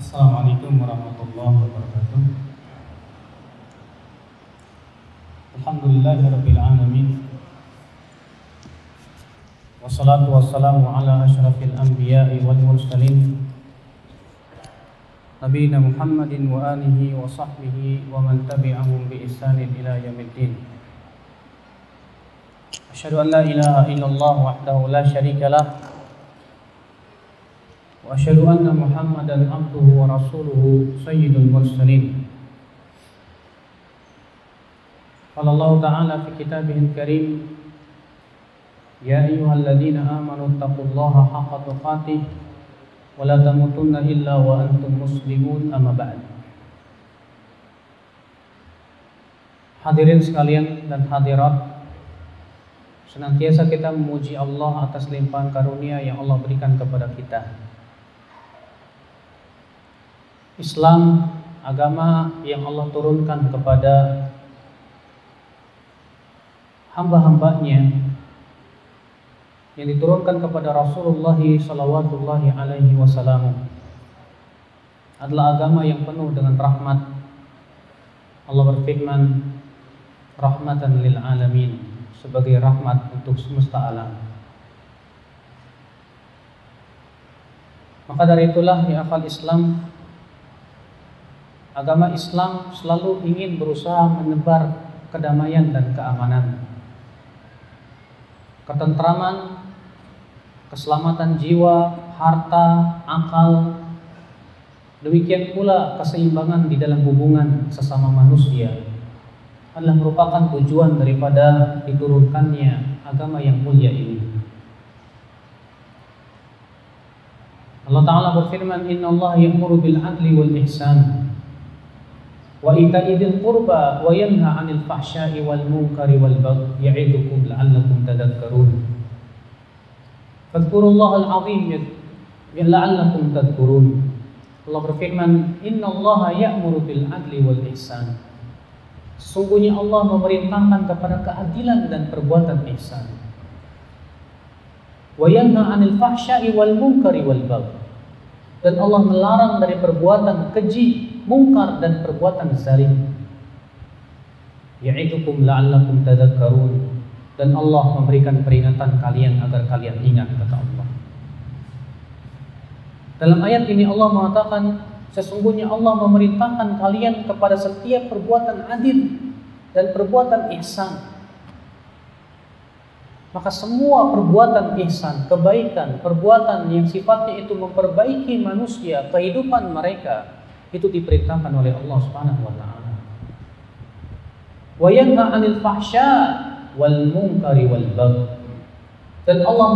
Assalamualaikum warahmatullahi wabarakatuh. Alhamdulillahirabbil alamin. Wassalatu wassalamu ala asyrafil anbiya'i wal mursalin. Nabiyina Muhammadin wa alihi wa sahbihi wa man tabi'ahum bi ihsanin ila yaumiddin. Asyhadu an la ilaha illallah wahdahu la syarika lah وأشهد أن محمدا عبده ورسوله سيد المرسلين قال الله تعالى في كتابه الكريم يا أيها الذين آمنوا اتقوا الله حق تقاته ولا تموتن إلا وأنتم مسلمون أما بعد Hadirin sekalian dan hadirat Senantiasa kita memuji Allah atas limpahan karunia yang Allah berikan kepada kita Islam agama yang Allah turunkan kepada hamba-hambanya yang diturunkan kepada Rasulullah Wasallam adalah agama yang penuh dengan rahmat. Allah berfirman, rahmatan lil alamin sebagai rahmat untuk semesta alam. Maka dari itulah di akal Islam agama Islam selalu ingin berusaha menebar kedamaian dan keamanan, ketentraman, keselamatan jiwa, harta, akal, demikian pula keseimbangan di dalam hubungan sesama manusia adalah merupakan tujuan daripada diturunkannya agama yang mulia ini. Allah Ta'ala berfirman, Inna Allah ya'muru bil adli wal ihsan wa ita'idil qurba wa yanha 'anil fahsya'i wal munkari wal baghi ya'idukum la'allakum tadhakkarun. Fadhkurullaha al-'azim ya la'allakum tadhkurun. Allah berfirman, "Inna Allah ya'muru bil 'adli wal ihsan." Sungguhnya Allah memerintahkan kepada keadilan dan perbuatan ihsan. Wa yanha 'anil fahsya'i wal munkari wal baghi. Dan Allah melarang dari perbuatan keji mungkar dan perbuatan zalim. Ya'idukum la'allakum tadhakkarun dan Allah memberikan peringatan kalian agar kalian ingat kata Allah. Dalam ayat ini Allah mengatakan sesungguhnya Allah memerintahkan kalian kepada setiap perbuatan adil dan perbuatan ihsan. Maka semua perbuatan ihsan, kebaikan, perbuatan yang sifatnya itu memperbaiki manusia, kehidupan mereka, itu diperintahkan oleh Allah Subhanahu wa taala. Wa yanha 'anil fahsya wal munkari wal bagh. Dan Allah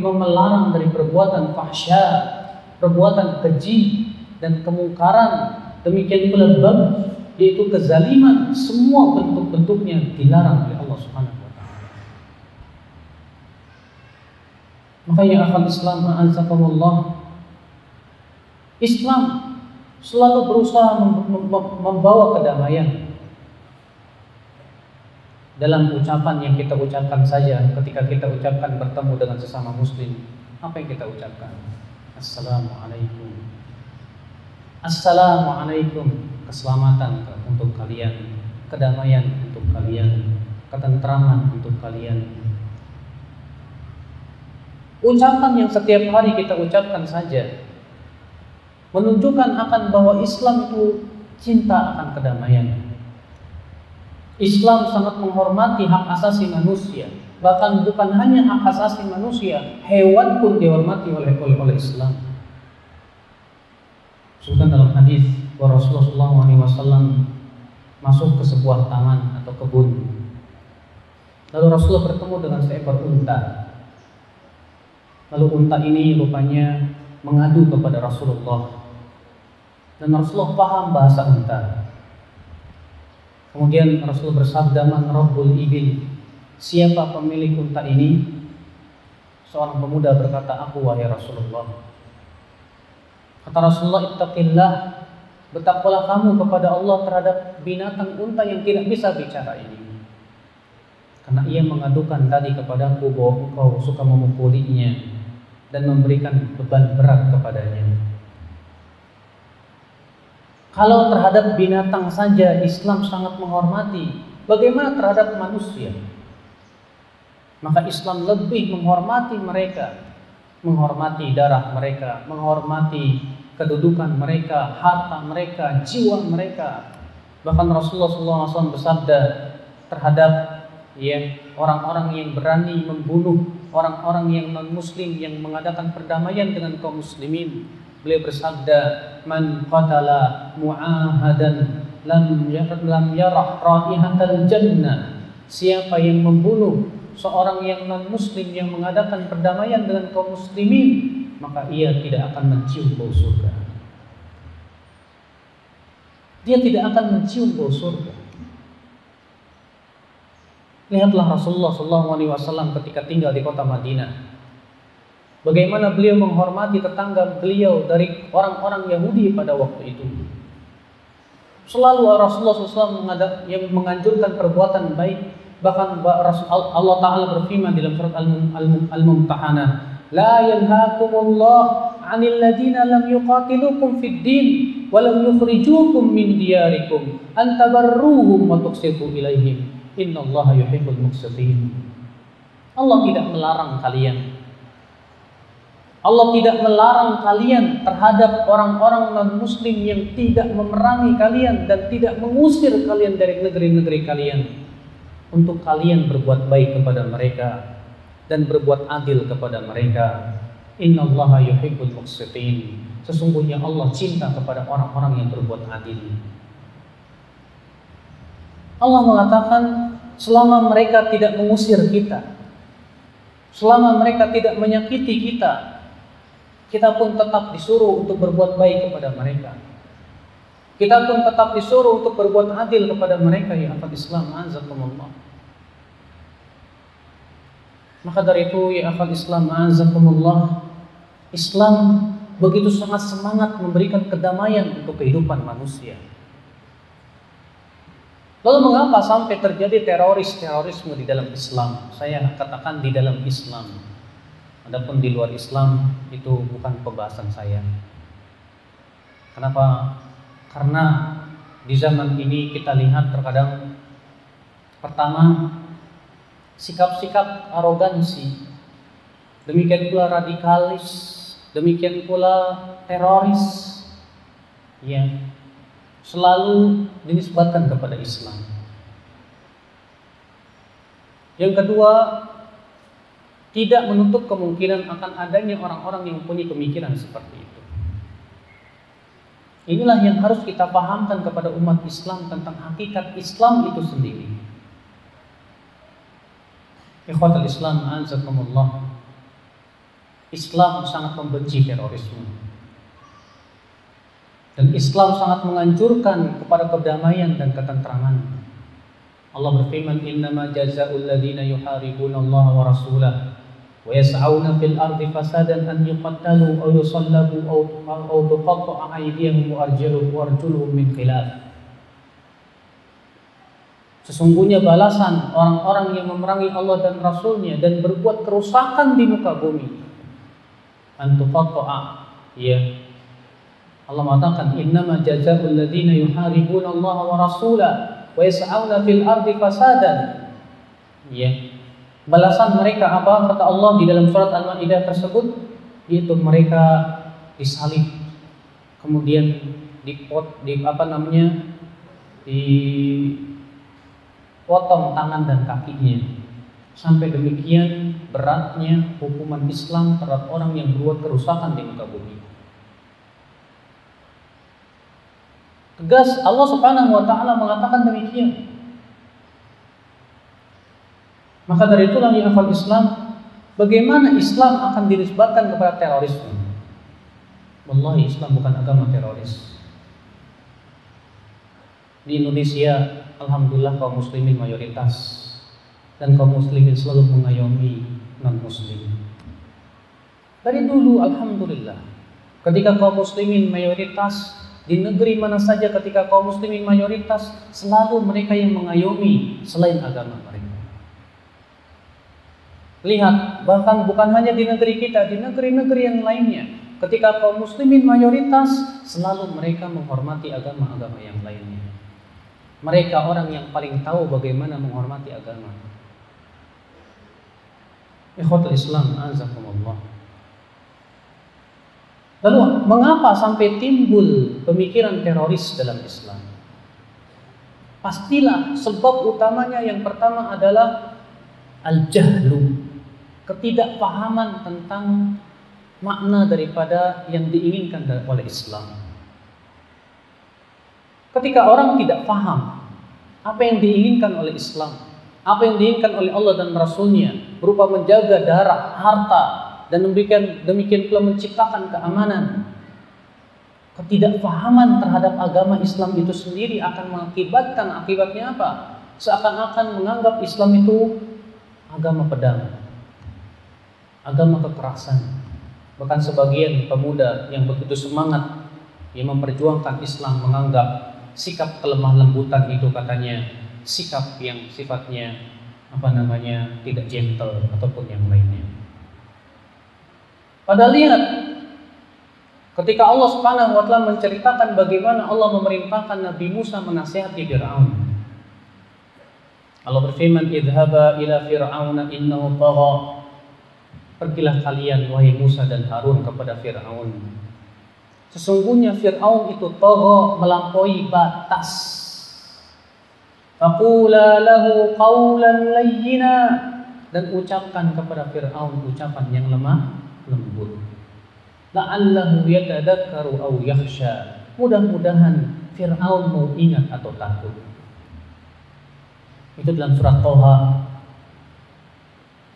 memelarang dari perbuatan fahsya, perbuatan keji dan kemungkaran, demikian pula bagh yaitu kezaliman, semua bentuk-bentuknya dilarang oleh Allah Subhanahu wa taala. Makanya akal Islam ma'azakumullah Islam selalu berusaha membawa kedamaian dalam ucapan yang kita ucapkan saja ketika kita ucapkan bertemu dengan sesama muslim. Apa yang kita ucapkan? Assalamualaikum. Assalamualaikum. Keselamatan untuk kalian. Kedamaian untuk kalian. Ketentraman untuk kalian. Ucapan yang setiap hari kita ucapkan saja menunjukkan akan bahwa Islam itu cinta akan kedamaian. Islam sangat menghormati hak asasi manusia, bahkan bukan hanya hak asasi manusia, hewan pun dihormati oleh oleh, Islam. Sebutkan dalam hadis bahwa Rasulullah SAW masuk ke sebuah taman atau kebun. Lalu Rasulullah bertemu dengan seekor unta. Lalu unta ini rupanya mengadu kepada Rasulullah dan Rasulullah paham bahasa unta. Kemudian Rasul bersabda man rabbul ibil. Siapa pemilik unta ini? Seorang pemuda berkata, "Aku wahai Rasulullah." Kata Rasulullah, "Ittaqillah." Bertakwalah kamu kepada Allah terhadap binatang unta yang tidak bisa bicara ini. Karena ia mengadukan tadi kepadaku bahwa engkau suka memukulinya dan memberikan beban berat kepadanya. Kalau terhadap binatang saja Islam sangat menghormati, bagaimana terhadap manusia? Maka Islam lebih menghormati mereka, menghormati darah mereka, menghormati kedudukan mereka, harta mereka, jiwa mereka. Bahkan Rasulullah SAW bersabda terhadap ya orang-orang yang berani membunuh orang-orang yang non muslim yang mengadakan perdamaian dengan kaum muslimin Beliau bersabda, "Man qatala mu'ahadan lam lam yarah raihatal jannah." Siapa yang membunuh seorang yang non muslim yang mengadakan perdamaian dengan kaum muslimin, maka ia tidak akan mencium bau surga. Dia tidak akan mencium bau surga. Lihatlah Rasulullah SAW ketika tinggal di kota Madinah. Bagaimana beliau menghormati tetangga beliau dari orang-orang Yahudi pada waktu itu. Selalu Rasulullah SAW yang menganjurkan perbuatan baik. Bahkan Allah Ta'ala berfirman dalam surat Al-Mumtahanah. La yanhakumullah anil ladina lam yuqatilukum fid din wa lam yukhrijukum min diyarikum an tabarruhum wa tuqsitu ilaihim. Innallaha yuhibbul muqsitin. Allah tidak melarang kalian Allah tidak melarang kalian terhadap orang-orang non-muslim yang tidak memerangi kalian dan tidak mengusir kalian dari negeri-negeri kalian. Untuk kalian berbuat baik kepada mereka dan berbuat adil kepada mereka. Inna Allah yuhibbul muqsitin. Sesungguhnya Allah cinta kepada orang-orang yang berbuat adil. Allah mengatakan selama mereka tidak mengusir kita, selama mereka tidak menyakiti kita, kita pun tetap disuruh untuk berbuat baik kepada mereka. Kita pun tetap disuruh untuk berbuat adil kepada mereka ya akal Islam azakumullah. Maka dari itu ya akal Islam azakumullah, Islam begitu sangat semangat memberikan kedamaian untuk kehidupan manusia. Lalu mengapa sampai terjadi teroris-terorisme di dalam Islam? Saya katakan di dalam Islam. Adapun di luar Islam itu bukan pembahasan saya. Kenapa? Karena di zaman ini kita lihat terkadang pertama sikap-sikap arogansi, demikian pula radikalis, demikian pula teroris yang selalu dinisbatkan kepada Islam. Yang kedua, tidak menutup kemungkinan akan adanya orang-orang yang punya pemikiran seperti itu. Inilah yang harus kita pahamkan kepada umat Islam tentang hakikat Islam itu sendiri. Ikhwatul Islam azakumullah. Islam sangat membenci terorisme. Dan Islam sangat menganjurkan kepada kedamaian dan ketentraman. Allah berfirman, "Innama jazaa'ul ladzina yuharibuna Allah wa rasulahu ويسعون في الأرض فسادا أن يقتلوا أو يصلبوا أو أو تقطع أيديهم وأرجلهم من خلاف Sesungguhnya balasan orang-orang yang memerangi Allah dan Rasulnya dan berbuat kerusakan di muka bumi. Antuqatta'a. Ya. Allah mengatakan innama jazaa'ul ladzina yuharibuna Allah wa rasulah wa yas'auna fil ardi fasadan. Ya Balasan mereka apa? Kata Allah di dalam surat Al-Maidah tersebut yaitu mereka disalib kemudian dipot di apa namanya dipotong tangan dan kakinya sampai demikian beratnya hukuman Islam terhadap orang yang berbuat kerusakan di muka bumi. Tegas Allah Subhanahu wa taala mengatakan demikian. Maka dari itulah yang hafal Islam, bagaimana Islam akan dinisbatkan kepada terorisme? Wallahi Islam bukan agama teroris. Di Indonesia, Alhamdulillah kaum muslimin mayoritas dan kaum muslimin selalu mengayomi non muslim. Dari dulu Alhamdulillah, ketika kaum muslimin mayoritas di negeri mana saja ketika kaum muslimin mayoritas selalu mereka yang mengayomi selain agama mereka. Lihat, bahkan bukan hanya di negeri kita, di negeri-negeri yang lainnya. ketika kaum muslimin mayoritas selalu mereka menghormati agama-agama yang lainnya. Mereka orang yang paling tahu bagaimana menghormati agama. Ikhwatul Islam, azakumullah. Lalu mengapa sampai timbul pemikiran teroris dalam Islam? Pastilah sebab utamanya yang pertama adalah al-jahlu, ketidakpahaman tentang makna daripada yang diinginkan oleh Islam. Ketika orang tidak paham apa yang diinginkan oleh Islam, apa yang diinginkan oleh Allah dan Rasulnya, berupa menjaga darah, harta, dan demikian demikian pula menciptakan keamanan. Ketidakpahaman terhadap agama Islam itu sendiri akan mengakibatkan akibatnya apa? Seakan-akan menganggap Islam itu agama pedang, agama kekerasan, Bahkan sebagian pemuda yang begitu semangat yang memperjuangkan Islam menganggap sikap kelemah lembutan itu katanya sikap yang sifatnya apa namanya tidak gentle ataupun yang lainnya. Padahal lihat ketika Allah Subhanahu wa taala menceritakan bagaimana Allah memerintahkan Nabi Musa menasihati Firaun. Allah berfirman, "Idhaba ila fir'auna innahu tagha." Pergilah kalian wahai Musa dan Harun kepada Fir'aun. Sesungguhnya Fir'aun itu togo melampaui batas. Faqula lahu qawlan layyina dan ucapkan kepada Fir'aun ucapan yang lemah lembut. La'allahu yatadakkaru aw yakhsha. Mudah-mudahan Fir'aun mau ingat atau takut. Itu dalam surat Toha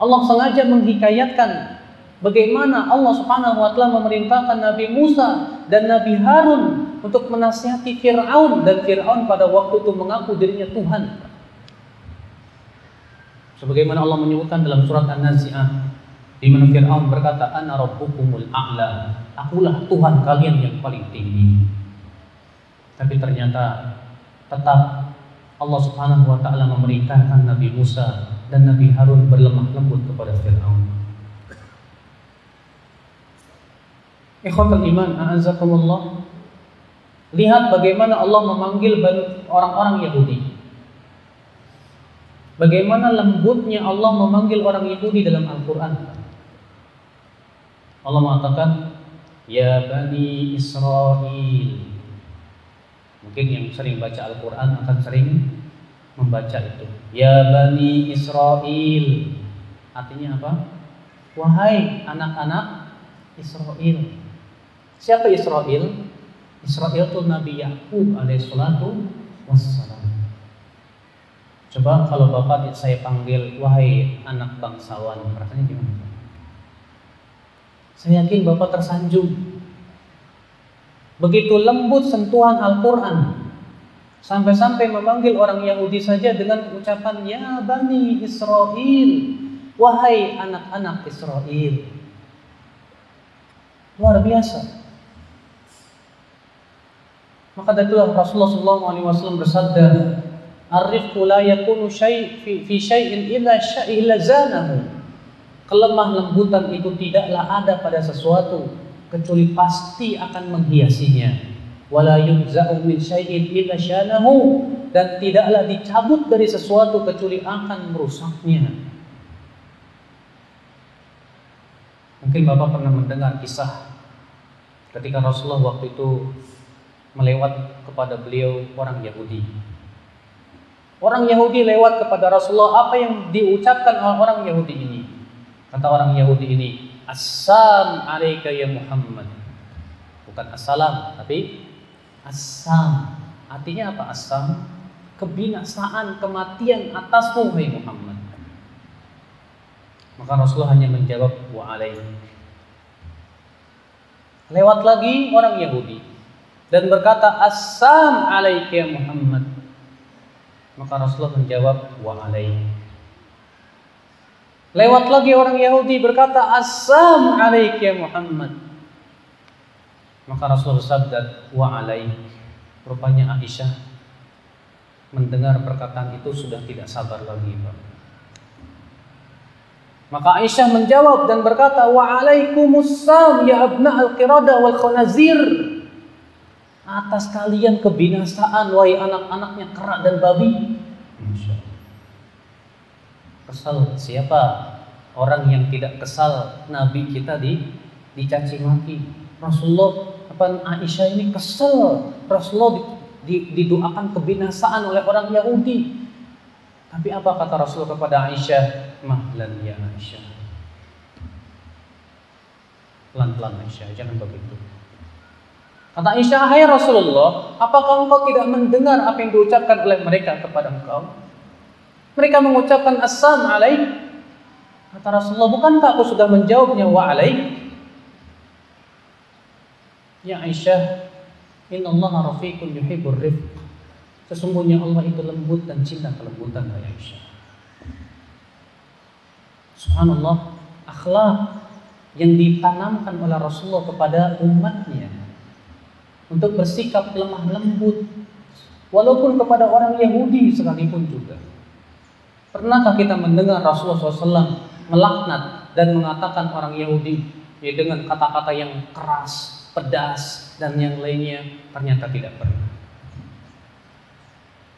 Allah sengaja menghikayatkan bagaimana Allah Subhanahu wa taala memerintahkan Nabi Musa dan Nabi Harun untuk menasihati Firaun dan Firaun pada waktu itu mengaku dirinya Tuhan. Sebagaimana Allah menyebutkan dalam surat An-Nazi'ah di mana Firaun berkata ana rabbukumul a'la. Akulah Tuhan kalian yang paling tinggi. Tapi ternyata tetap Allah Subhanahu wa taala memerintahkan Nabi Musa dan Nabi Harun berlemah lembut kepada Fir'aun. Ikhwatul iman, a'azakumullah. Lihat bagaimana Allah memanggil orang-orang Yahudi. Bagaimana lembutnya Allah memanggil orang Yahudi dalam Al-Quran. Allah mengatakan, Ya Bani Israel. Mungkin yang sering baca Al-Quran akan sering membaca itu. Ya Bani Israel. Artinya apa? Wahai anak-anak Israel. Siapa Israel? Israel itu Nabi Yakub alaihissalatu wassalam. Coba kalau Bapak saya panggil wahai anak bangsawan, rasanya gimana? Saya yakin Bapak tersanjung. Begitu lembut sentuhan Al-Quran Sampai-sampai memanggil orang Yahudi saja dengan ucapan Ya Bani Israel Wahai anak-anak Israel Luar biasa. Maka itulah Rasulullah SAW bersabda Arifku la yakunu syai' fi, fi syai'in illa zanahu. Kelemah lembutan itu tidaklah ada pada sesuatu Kecuali pasti akan menghiasinya wala min syai'in dan tidaklah dicabut dari sesuatu kecuali akan merusaknya. Mungkin Bapak pernah mendengar kisah ketika Rasulullah waktu itu melewat kepada beliau orang Yahudi. Orang Yahudi lewat kepada Rasulullah apa yang diucapkan oleh orang Yahudi ini? Kata orang Yahudi ini, Assam alaika ya Muhammad. Bukan assalam, tapi Asam. Artinya apa asam? Kebinasaan, kematian atasmu, wahai Muhammad. Maka Rasulullah hanya menjawab wa alaihi. Lewat lagi orang Yahudi dan berkata asam alaika ya Muhammad. Maka Rasulullah menjawab wa alaihi. Lewat lagi orang Yahudi berkata asam alaika ya Muhammad. Maka Rasul bersabda wa alaih. Rupanya Aisyah mendengar perkataan itu sudah tidak sabar lagi, Pak. Maka Aisyah menjawab dan berkata, "Wa'alaikumussalam ya abna al-qirada wal khanazir." Atas kalian kebinasaan wahai anak-anaknya kerak dan babi. Kesal siapa? Orang yang tidak kesal Nabi kita di dicaci maki. Rasulullah apa Aisyah ini kesal. Rasulullah didoakan kebinasaan oleh orang Yahudi. Tapi apa kata Rasul kepada Aisyah? Mahlan ya Aisyah. Pelan-pelan Aisyah, jangan begitu. Kata Aisyah, hai Rasulullah, apakah engkau tidak mendengar apa yang diucapkan oleh mereka kepada engkau? Mereka mengucapkan assam alaik. Kata Rasulullah, bukankah aku sudah menjawabnya wa alaik? Ya Aisyah, Inna rafiqun yuhibbur rifq. Sesungguhnya Allah itu lembut dan cinta kelembutan ya Aisyah. Subhanallah, akhlak yang ditanamkan oleh Rasulullah kepada umatnya untuk bersikap lemah lembut walaupun kepada orang Yahudi sekalipun juga. Pernahkah kita mendengar Rasulullah SAW melaknat dan mengatakan orang Yahudi ya dengan kata-kata yang keras, pedas, dan yang lainnya ternyata tidak pernah.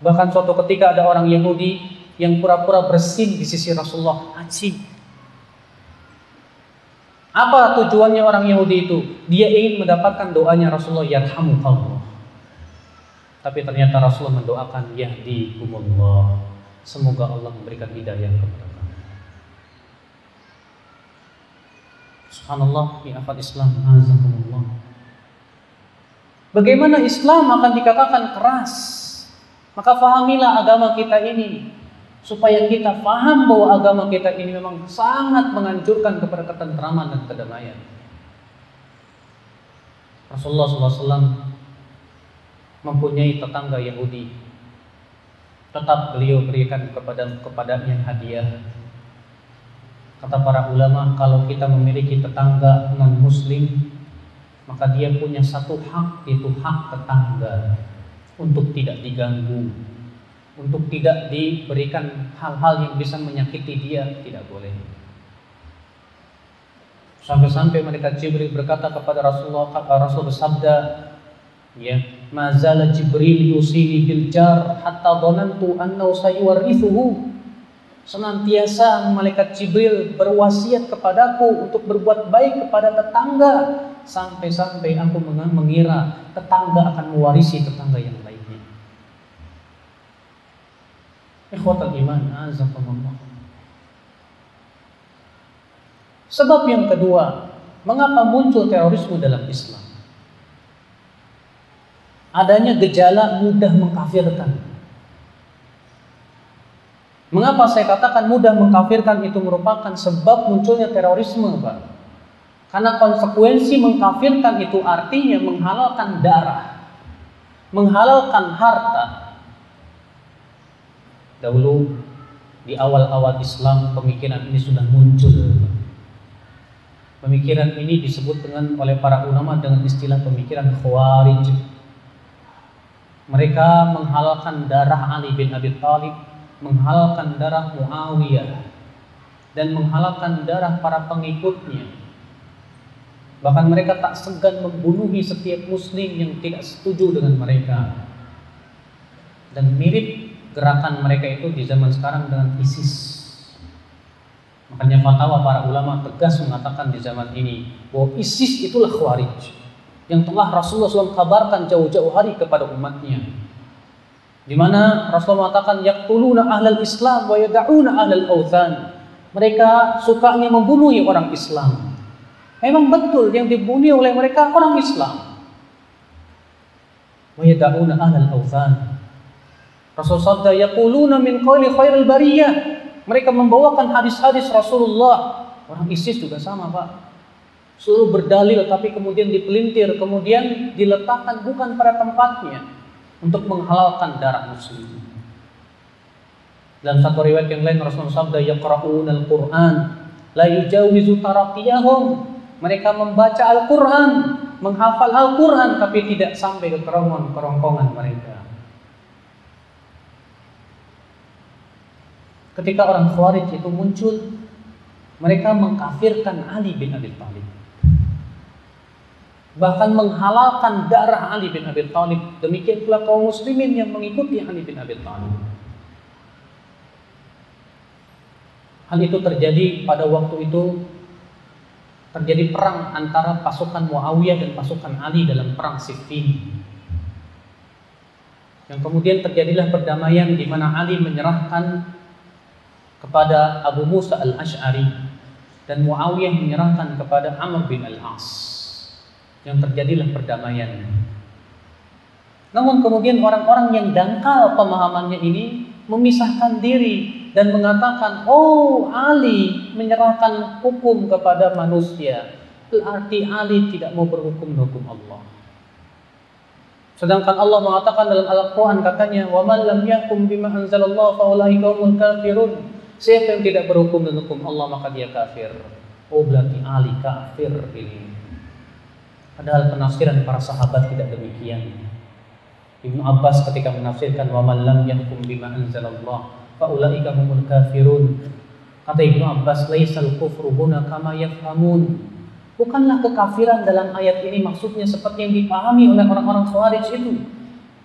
Bahkan suatu ketika ada orang Yahudi yang pura-pura bersin di sisi Rasulullah. Aci. Apa tujuannya orang Yahudi itu? Dia ingin mendapatkan doanya Rasulullah yarhamukallah. Tapi ternyata Rasulullah mendoakan yahdikumullah. Semoga Allah memberikan hidayah kepada kamu. Subhanallah, ya Islam, azakumullah. Bagaimana Islam akan dikatakan keras? Maka fahamilah agama kita ini supaya kita paham bahwa agama kita ini memang sangat menganjurkan kepada ketentraman dan kedamaian. Rasulullah SAW mempunyai tetangga Yahudi. Tetap beliau berikan kepada kepadanya hadiah. Kata para ulama, kalau kita memiliki tetangga non Muslim, maka dia punya satu hak yaitu hak tetangga untuk tidak diganggu, untuk tidak diberikan hal-hal yang bisa menyakiti dia, tidak boleh. Sampai-sampai mereka Jibril berkata kepada Rasulullah, Rasul bersabda, ya, mazala Jibril yusini bil jar hatta dhanantu annahu sayuwarithuhu. Senantiasa malaikat Jibril berwasiat kepadaku untuk berbuat baik kepada tetangga sampai-sampai aku mengira tetangga akan mewarisi tetangga yang lainnya. Ikhwatal iman, azakumullah. Sebab yang kedua, mengapa muncul terorisme dalam Islam? Adanya gejala mudah mengkafirkan. Mengapa saya katakan mudah mengkafirkan itu merupakan sebab munculnya terorisme, Pak? Karena konsekuensi mengkafirkan itu artinya menghalalkan darah, menghalalkan harta. Dahulu di awal-awal Islam pemikiran ini sudah muncul. Pemikiran ini disebut dengan oleh para ulama dengan istilah pemikiran Khawarij. Mereka menghalalkan darah Ali bin Abi Thalib, menghalalkan darah Muawiyah, dan menghalalkan darah para pengikutnya Bahkan mereka tak segan membunuhi setiap muslim yang tidak setuju dengan mereka. Dan mirip gerakan mereka itu di zaman sekarang dengan ISIS. Makanya fatwa para ulama tegas mengatakan di zaman ini bahwa ISIS itulah khawarij yang telah Rasulullah SAW kabarkan jauh-jauh hari kepada umatnya. Di mana Rasulullah mengatakan yaqtuluna ahlal Islam wa yad'una ahlal authan. Mereka sukanya membunuh orang Islam Memang betul yang dibunuh oleh mereka orang Islam. Wa yad'una ahlal awthan. Rasul sabda yaquluna min qawli khairil bariyah. Mereka membawakan hadis-hadis Rasulullah. Orang ISIS juga sama, Pak. Suruh berdalil tapi kemudian dipelintir, kemudian diletakkan bukan pada tempatnya untuk menghalalkan darah muslim. Dan satu riwayat yang lain Rasulullah sabda yaqra'una al-Qur'an la yujawizu taraqiyahum mereka membaca Al-Quran, menghafal Al-Quran, tapi tidak sampai ke kerongkongan mereka. Ketika orang Khawarij itu muncul, Mereka mengkafirkan Ali bin Abi Thalib. Bahkan menghalalkan darah Ali bin Abi Thalib. Demikian pula kaum muslimin yang mengikuti Ali bin Abi Thalib. Hal itu terjadi pada waktu itu terjadi perang antara pasukan Muawiyah dan pasukan Ali dalam perang Siffin. Yang kemudian terjadilah perdamaian di mana Ali menyerahkan kepada Abu Musa al-Ash'ari dan Muawiyah menyerahkan kepada Amr bin al-As. Yang terjadilah perdamaian. Namun kemudian orang-orang yang dangkal pemahamannya ini memisahkan diri dan mengatakan, "Oh, Ali menyerahkan hukum kepada manusia." Berarti Ali tidak mau berhukum hukum Allah. Sedangkan Allah mengatakan dalam Al-Quran katanya, "Wa man lam yahkum bima anzalallahu fa ulaika kafirun." Siapa yang tidak berhukum dengan hukum Allah maka dia kafir. Oh berarti Ali kafir ini. Padahal penafsiran para sahabat tidak demikian. Ibnu Abbas ketika menafsirkan wa man lam yahkum bima anzalallahu fa ulaika humul kafirun. Kata Ibnu Abbas, "Laisal kufru huna kama yafhamun." Bukanlah kekafiran dalam ayat ini maksudnya seperti yang dipahami oleh orang-orang Khawarij itu.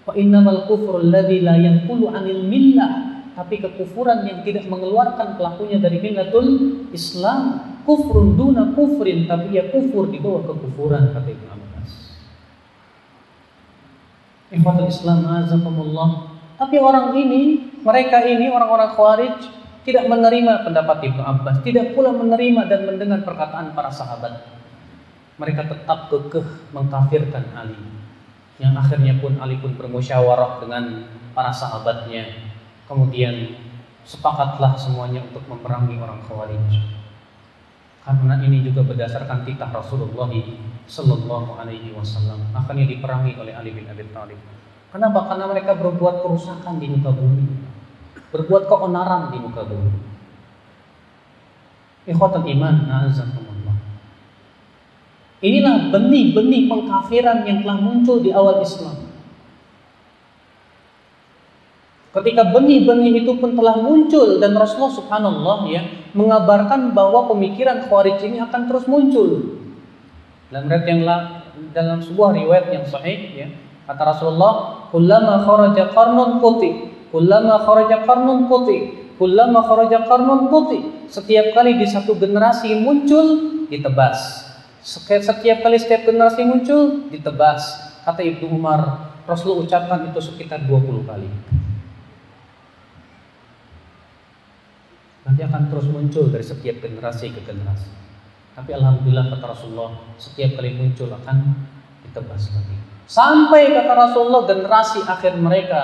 Wa innamal kufru alladzi la yanqulu 'anil millah. Tapi kekufuran yang tidak mengeluarkan pelakunya dari millatul Islam. Kufrun duna kufrin, tapi ya kufur di bawah kekufuran kata Ibnu Abbas. Ikhwatul Islam azakumullah. Tapi orang ini, mereka ini orang-orang Khawarij tidak menerima pendapat Ibnu Abbas, tidak pula menerima dan mendengar perkataan para sahabat mereka tetap kekeh mengkafirkan Ali. Yang akhirnya pun Ali pun bermusyawarah dengan para sahabatnya. Kemudian sepakatlah semuanya untuk memerangi orang Khawarij. Karena ini juga berdasarkan titah Rasulullah Sallallahu Alaihi Wasallam. Akhirnya diperangi oleh Ali bin Abi Thalib. Kenapa? Karena mereka berbuat kerusakan di muka bumi, berbuat keonaran di muka bumi. Ikhwatul iman, azakumullah. Inilah benih-benih pengkafiran yang telah muncul di awal Islam. Ketika benih-benih itu pun telah muncul dan Rasulullah Subhanallah ya mengabarkan bahwa pemikiran Khawarij ini akan terus muncul. Dalam riwayat yang dalam sebuah riwayat yang sahih ya kata Rasulullah, "Kullama kharaja qarnun quti, kullama kharaja qarnun quti, kullama kharaja qarnun quti." Setiap kali di satu generasi muncul ditebas setiap kali setiap generasi muncul ditebas. Kata Ibnu Umar, Rasulullah ucapkan itu sekitar 20 kali. Nanti akan terus muncul dari setiap generasi ke generasi. Tapi alhamdulillah kata Rasulullah, setiap kali muncul akan ditebas lagi. Sampai kata Rasulullah generasi akhir mereka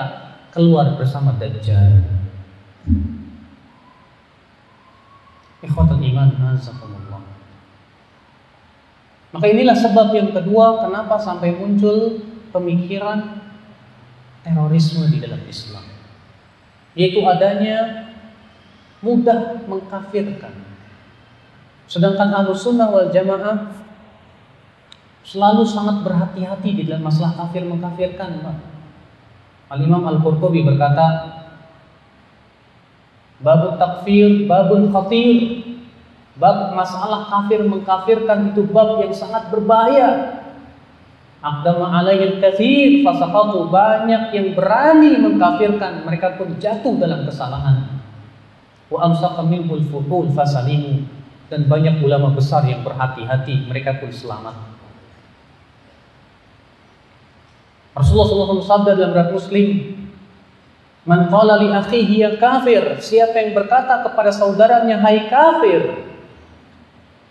keluar bersama Dajjal. Ikhwatul iman, azakumullah. Maka inilah sebab yang kedua kenapa sampai muncul pemikiran terorisme di dalam Islam. Yaitu adanya mudah mengkafirkan. Sedangkan Ahlussunnah wal Jamaah selalu sangat berhati-hati di dalam masalah kafir mengkafirkan. Al-Imam Al-Qurtubi berkata, Babun takfir, babun khatir, Bab masalah kafir mengkafirkan itu bab yang sangat berbahaya. Aqdama alayil kathir fasaqatu banyak yang berani mengkafirkan mereka pun jatuh dalam kesalahan. Wa amsaka minhul fuhul fasalimu dan banyak ulama besar yang berhati-hati mereka pun selamat. Rasulullah SAW dalam riwayat Muslim, "Man qala li akhihi ya kafir," siapa yang berkata kepada saudaranya hai kafir,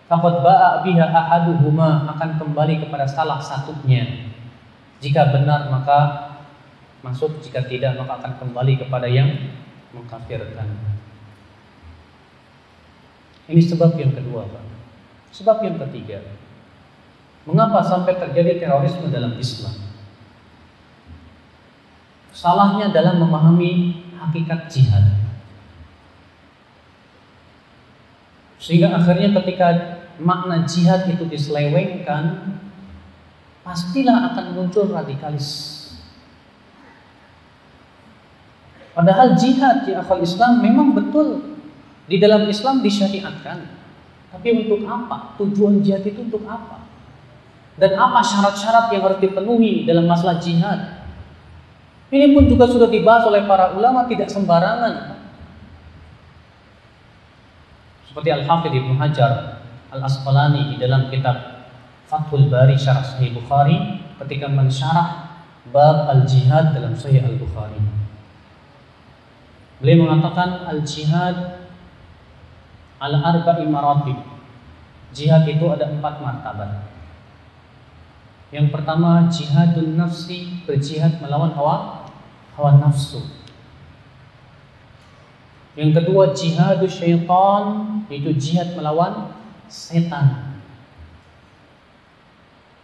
Fakot ba'a biha ahaduhuma akan kembali kepada salah satunya. Jika benar maka masuk, jika tidak maka akan kembali kepada yang mengkafirkan. Ini sebab yang kedua, Pak. Sebab yang ketiga, mengapa sampai terjadi terorisme dalam Islam? Salahnya dalam memahami hakikat jihad. Sehingga akhirnya ketika makna jihad itu diselewengkan, pastilah akan muncul radikalis. Padahal jihad di akal Islam memang betul di dalam Islam disyariatkan. Tapi untuk apa? Tujuan jihad itu untuk apa? Dan apa syarat-syarat yang harus dipenuhi dalam masalah jihad? Ini pun juga sudah dibahas oleh para ulama tidak sembarangan. Seperti Al-Hafidh Ibnu Hajar Al-Asqalani di dalam kitab Fathul Bari Syarah Sahih Bukhari ketika mensyarah bab al-jihad dalam Sahih Al-Bukhari. Beliau mengatakan al-jihad ala arba'i maratib. Jihad itu ada empat martabat. Yang pertama jihadun nafsi, berjihad melawan hawa hawa nafsu. Yang kedua jihadus syaitan, yaitu jihad melawan setan.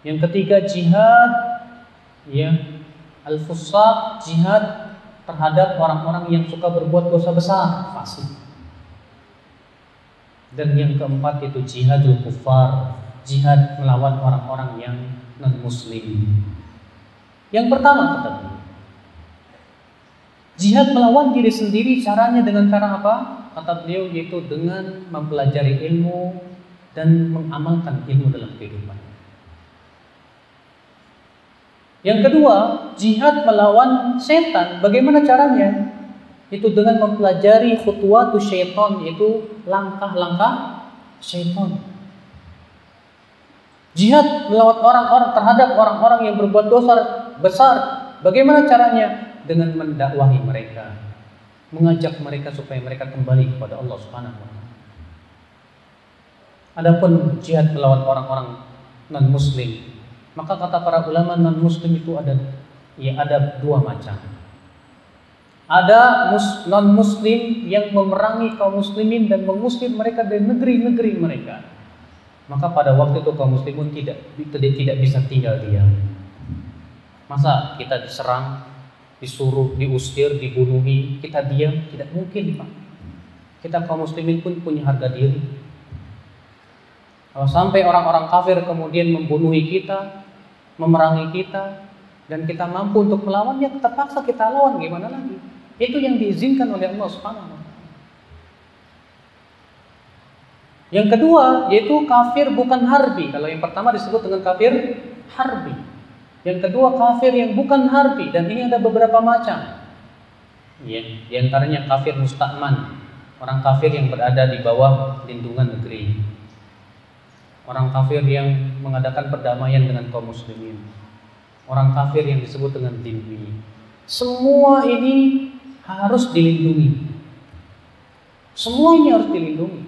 Yang ketiga jihad ya al-fusaq, jihad terhadap orang-orang yang suka berbuat dosa besar, fasik. Dan yang keempat itu jihadul kufar, jihad melawan orang-orang yang non muslim. Yang pertama kata jihad melawan diri sendiri caranya dengan cara apa? Kata beliau yaitu dengan mempelajari ilmu dan mengamalkan ilmu dalam kehidupan. Yang kedua, jihad melawan setan. Bagaimana caranya? Itu dengan mempelajari khutwatu syaitan, yaitu langkah-langkah syaitan. Jihad melawan orang-orang terhadap orang-orang yang berbuat dosa besar. Bagaimana caranya? Dengan mendakwahi mereka, mengajak mereka supaya mereka kembali kepada Allah Subhanahu wa taala. Adapun jihad melawan orang-orang non muslim, maka kata para ulama non muslim itu ada ya ada dua macam. Ada mus, non muslim yang memerangi kaum muslimin dan mengusir mereka dari negeri-negeri mereka maka pada waktu itu kaum muslimun tidak tidak, bisa tinggal diam. Masa kita diserang, disuruh, diusir, dibunuhi, kita diam? Tidak mungkin, Pak. Kita kaum muslimin pun punya harga diri. Kalau sampai orang-orang kafir kemudian membunuhi kita, memerangi kita, dan kita mampu untuk melawan, ya terpaksa kita lawan. Gimana lagi? Itu yang diizinkan oleh Allah Subhanahu Yang kedua yaitu kafir bukan harbi. Kalau yang pertama disebut dengan kafir harbi. Yang kedua kafir yang bukan harbi dan ini ada beberapa macam. Ya, di antaranya kafir musta'man, orang kafir yang berada di bawah lindungan negeri. Orang kafir yang mengadakan perdamaian dengan kaum muslimin. Orang kafir yang disebut dengan dimmi. Semua ini harus dilindungi. Semua ini harus dilindungi.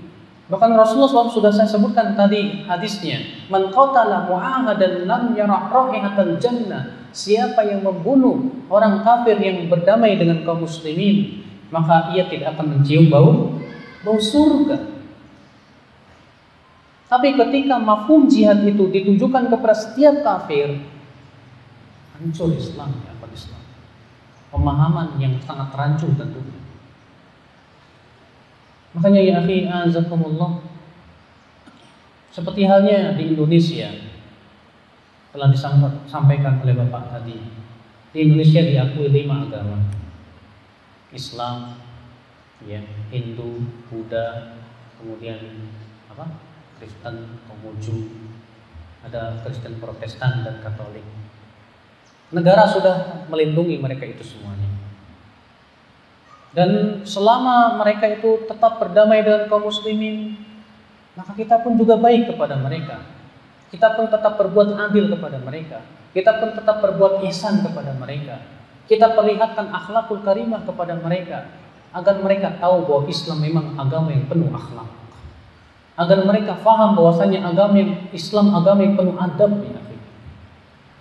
Bahkan Rasulullah SAW sudah saya sebutkan tadi hadisnya. Man qatala mu'ahadan lam yarah rahihatal jannah. Siapa yang membunuh orang kafir yang berdamai dengan kaum muslimin, maka ia tidak akan mencium bau bau surga. Tapi ketika mafhum jihad itu ditujukan kepada setiap kafir, hancur Islam ya, Islam. Pemahaman yang sangat rancu tentunya. Makanya ya akhi azakumullah seperti halnya di Indonesia telah disampaikan oleh Bapak tadi. Di Indonesia diakui lima agama. Islam, ya, Hindu, Buddha, kemudian apa? Kristen, Konghucu, ada Kristen Protestan dan Katolik. Negara sudah melindungi mereka itu semuanya. Dan selama mereka itu tetap berdamai dengan kaum muslimin, maka kita pun juga baik kepada mereka. Kita pun tetap berbuat adil kepada mereka. Kita pun tetap berbuat ihsan kepada mereka. Kita perlihatkan akhlakul karimah kepada mereka agar mereka tahu bahwa Islam memang agama yang penuh akhlak. Agar mereka faham bahwasanya agama yang Islam agama yang penuh adab ya.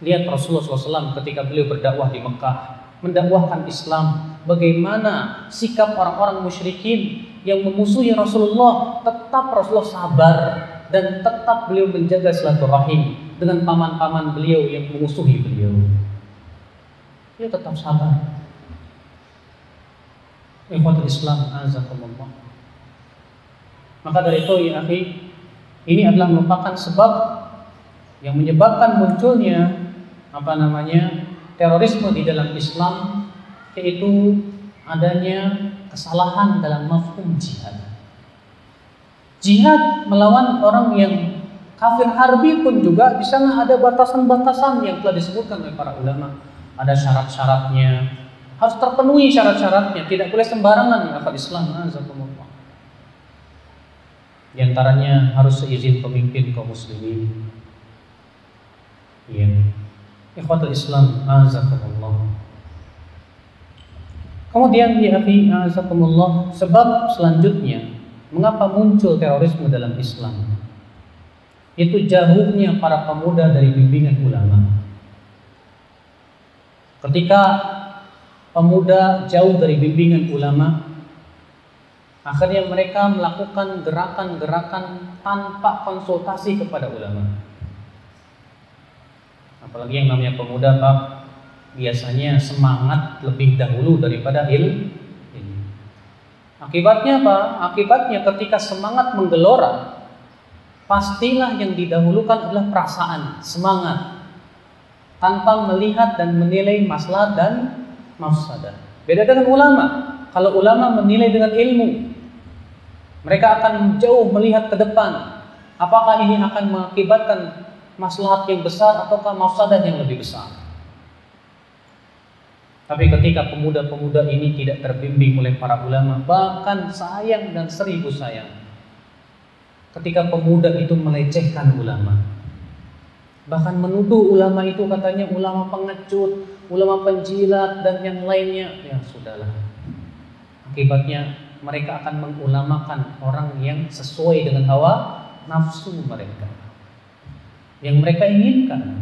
Lihat Rasulullah SAW ketika beliau berdakwah di Mekah, mendakwahkan Islam, bagaimana sikap orang-orang musyrikin yang memusuhi Rasulullah tetap Rasulullah sabar dan tetap beliau menjaga silaturahim dengan paman-paman beliau yang memusuhi beliau. Dia tetap sabar. Islam azakumullah. Maka dari itu ya ini adalah merupakan sebab yang menyebabkan munculnya apa namanya terorisme di dalam Islam yaitu adanya kesalahan dalam mafhum jihad. Jihad melawan orang yang kafir harbi pun juga di sana ada batasan-batasan yang telah disebutkan oleh para ulama. Ada syarat-syaratnya, harus terpenuhi syarat-syaratnya, tidak boleh sembarangan akal Islam. Azakumullah. Di antaranya harus seizin pemimpin kaum muslimin. Iya. Ikhwatul Islam, azakumullah. Kemudian ya akhi, azakumullah, sebab selanjutnya mengapa muncul terorisme dalam Islam? Itu jauhnya para pemuda dari bimbingan ulama. Ketika pemuda jauh dari bimbingan ulama, akhirnya mereka melakukan gerakan-gerakan tanpa konsultasi kepada ulama. Apalagi yang namanya pemuda, Pak, biasanya semangat lebih dahulu daripada ilmu. Akibatnya apa? Akibatnya ketika semangat menggelora, pastilah yang didahulukan adalah perasaan, semangat, tanpa melihat dan menilai masalah dan mafsadah. Beda dengan ulama. Kalau ulama menilai dengan ilmu, mereka akan jauh melihat ke depan. Apakah ini akan mengakibatkan maslahat yang besar ataukah mafsadah yang lebih besar? Tapi ketika pemuda-pemuda ini tidak terbimbing oleh para ulama, bahkan sayang dan seribu sayang. Ketika pemuda itu melecehkan ulama, bahkan menuduh ulama itu katanya ulama pengecut, ulama penjilat dan yang lainnya ya sudahlah akibatnya mereka akan mengulamakan orang yang sesuai dengan hawa nafsu mereka yang mereka inginkan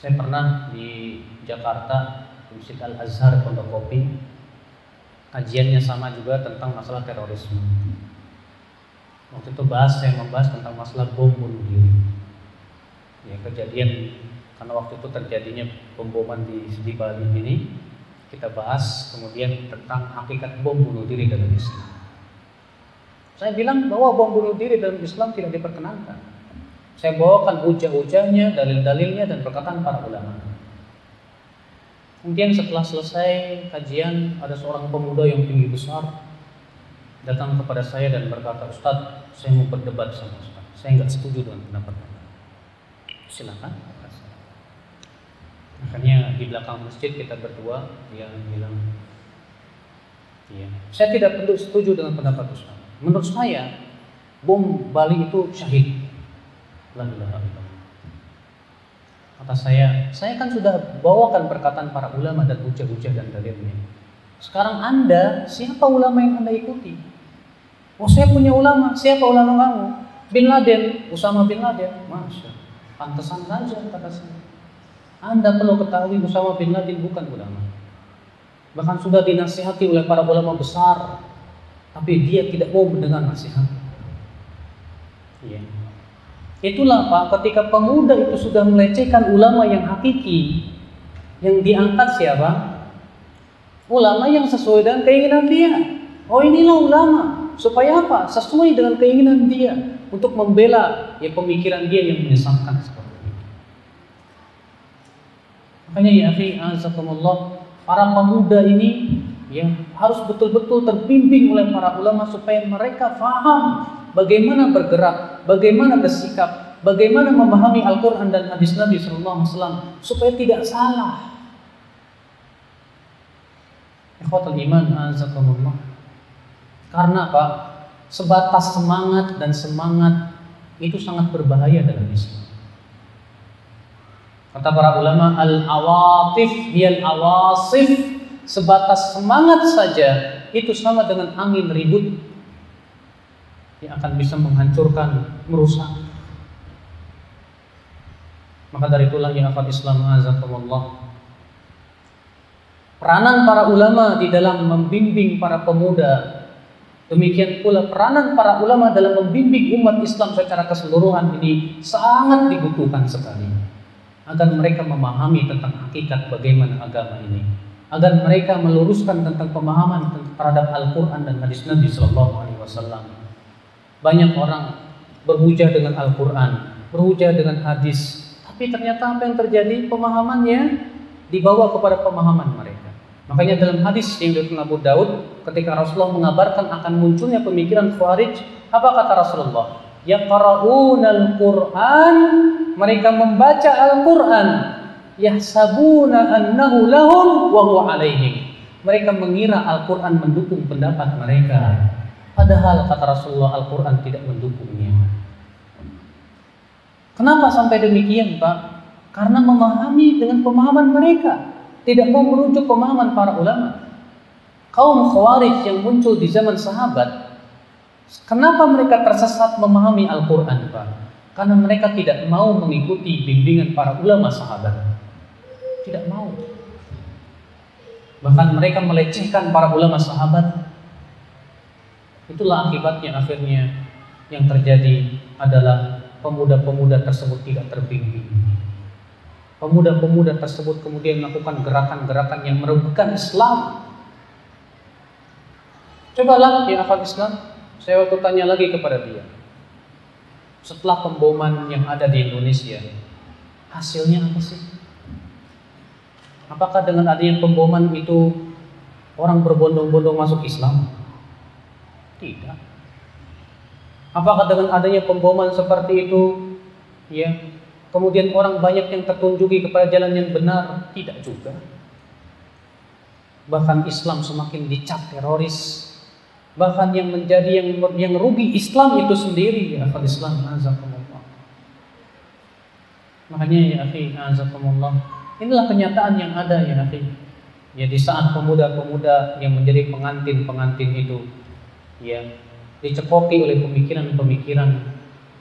saya pernah di Jakarta Masjid Al Azhar Pondok Kopi kajiannya sama juga tentang masalah terorisme waktu itu bahas saya membahas tentang masalah bom bunuh diri ya kejadian karena waktu itu terjadinya pemboman di, di Bali ini kita bahas kemudian tentang hakikat bom bunuh diri dalam Islam. Saya bilang bahwa bom bunuh diri dalam Islam tidak diperkenankan. Saya bawakan hujah-hujahnya, dalil-dalilnya dan perkataan para ulama. Kemudian setelah selesai kajian ada seorang pemuda yang tinggi besar datang kepada saya dan berkata, Ustadz, saya mau berdebat sama Ustadz. Saya nggak setuju dengan pendapat Anda. Silakan. Makanya di belakang masjid kita berdua dia bilang, iya, saya tidak perlu setuju dengan pendapat Ustaz. Menurut saya bom Bali itu syahid. Kata saya, saya kan sudah bawakan perkataan para ulama dan hujah-hujah dan dalilnya. Sekarang Anda, siapa ulama yang Anda ikuti? Oh saya punya ulama, siapa ulama kamu? Bin Laden, Usama bin Laden. Masya, pantesan saja kata saya. Anda perlu ketahui Usama bin Laden bukan ulama. Bahkan sudah dinasihati oleh para ulama besar, tapi dia tidak mau mendengar nasihat. Ya. Itulah Pak, ketika pemuda itu sudah melecehkan ulama yang hakiki, yang diangkat siapa? Ulama yang sesuai dengan keinginan dia. Oh inilah ulama. Supaya apa? Sesuai dengan keinginan dia untuk membela ya pemikiran dia yang menyesatkan. Makanya ya akhi azakumullah, para pemuda ini yang harus betul-betul terbimbing oleh para ulama supaya mereka faham bagaimana bergerak, bagaimana bersikap, bagaimana memahami Al-Qur'an dan hadis Nabi sallallahu supaya tidak salah. Ikhwatul iman azakumullah. Karena apa? Sebatas semangat dan semangat itu sangat berbahaya dalam Islam. Kata para ulama, al-awatif al awasif sebatas semangat saja itu sama dengan angin ribut yang akan bisa menghancurkan, merusak. Maka dari itulah yang akan Islam azakumullah. Peranan para ulama di dalam membimbing para pemuda Demikian pula peranan para ulama dalam membimbing umat Islam secara keseluruhan ini sangat dibutuhkan sekali agar mereka memahami tentang hakikat bagaimana agama ini agar mereka meluruskan tentang pemahaman terhadap Al-Quran dan hadis Nabi Shallallahu Alaihi Wasallam banyak orang berhujah dengan Al-Quran berhujah dengan hadis tapi ternyata apa yang terjadi pemahamannya dibawa kepada pemahaman mereka makanya dalam hadis yang diriwayatkan Abu Daud ketika Rasulullah mengabarkan akan munculnya pemikiran Khawarij, apa kata Rasulullah? Yaqra'unal Qur'an, mereka membaca Al-Qur'an, yahsabuna annahu lahum wa huwa alaihim. Mereka mengira Al-Qur'an mendukung pendapat mereka. Padahal kata Rasulullah Al-Qur'an tidak mendukungnya. Kenapa sampai demikian, Pak? Karena memahami dengan pemahaman mereka, tidak mau merujuk pemahaman para ulama. Kaum Khawarij yang muncul di zaman sahabat, kenapa mereka tersesat memahami Al-Qur'an, Pak? Karena mereka tidak mau mengikuti bimbingan para ulama sahabat. Tidak mau. Bahkan mereka melecehkan para ulama sahabat. Itulah akibatnya akhirnya yang terjadi adalah pemuda-pemuda tersebut tidak terbimbing. Pemuda-pemuda tersebut kemudian melakukan gerakan-gerakan yang merugikan Islam. Cobalah ya akal Islam, saya waktu tanya lagi kepada dia. Setelah pemboman yang ada di Indonesia, hasilnya apa sih? Apakah dengan adanya pemboman itu orang berbondong-bondong masuk Islam? Tidak. Apakah dengan adanya pemboman seperti itu, ya, kemudian orang banyak yang tertunjuki kepada jalan yang benar? Tidak juga. Bahkan Islam semakin dicap teroris. Bahkan yang menjadi yang yang rugi Islam itu sendiri ya akal Islam azakumullah. Makanya ya akhi azakumullah. Inilah kenyataan yang ada ya akhi. Ya di saat pemuda-pemuda yang menjadi pengantin-pengantin itu ya dicekoki oleh pemikiran-pemikiran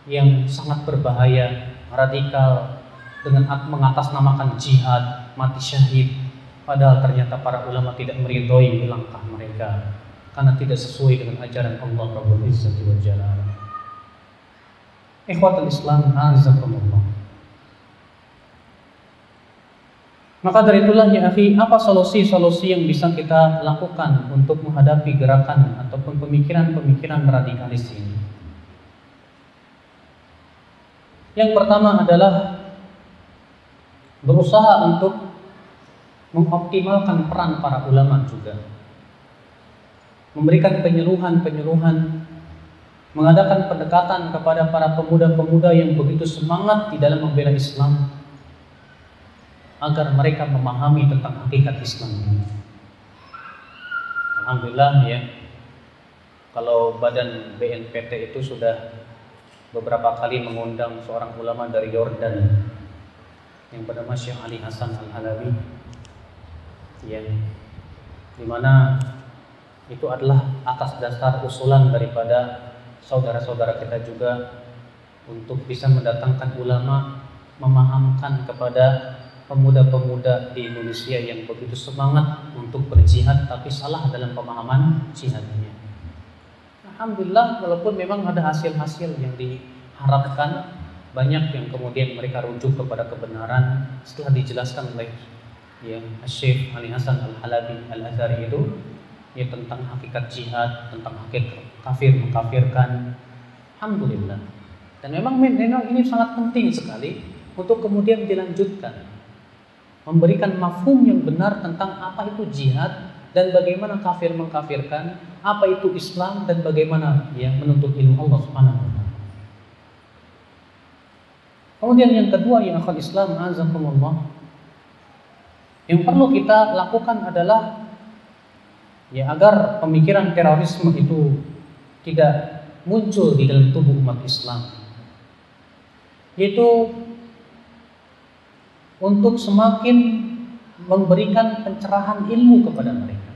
yang sangat berbahaya, radikal, dengan mengatasnamakan jihad, mati syahid, padahal ternyata para ulama tidak meridhoi langkah mereka karena tidak sesuai dengan ajaran Allah Rabbul Izzati wal Jalal. Ikhwatul Islam, azakumullah. Maka dari itulah ya akhi, apa solusi-solusi yang bisa kita lakukan untuk menghadapi gerakan ataupun pemikiran-pemikiran radikalis ini? Yang pertama adalah berusaha untuk mengoptimalkan peran para ulama juga. Memberikan penyuluhan-penyuluhan, mengadakan pendekatan kepada para pemuda-pemuda yang begitu semangat di dalam membela Islam agar mereka memahami tentang hakikat Islam. Alhamdulillah ya, kalau badan BNPT itu sudah beberapa kali mengundang seorang ulama dari Yordan yang bernama Syekh Ali Hasan Al Halabi yang di mana itu adalah atas dasar usulan daripada saudara-saudara kita juga untuk bisa mendatangkan ulama memahamkan kepada pemuda-pemuda di Indonesia yang begitu semangat untuk berjihad tapi salah dalam pemahaman jihadnya. Alhamdulillah walaupun memang ada hasil-hasil yang diharapkan banyak yang kemudian mereka rujuk kepada kebenaran setelah dijelaskan oleh ya Syekh Ali Hasan Al Halabi Al Azhari itu ya tentang hakikat jihad, tentang hakikat kafir mengkafirkan. Alhamdulillah. Dan memang memang ini sangat penting sekali untuk kemudian dilanjutkan memberikan mafhum yang benar tentang apa itu jihad dan bagaimana kafir mengkafirkan, apa itu Islam dan bagaimana ya menuntut ilmu Allah Subhanahu wa. Kemudian yang kedua yang akan Islam azakumullah yang perlu kita lakukan adalah ya agar pemikiran terorisme itu tidak muncul di dalam tubuh umat Islam. Yaitu untuk semakin memberikan pencerahan ilmu kepada mereka.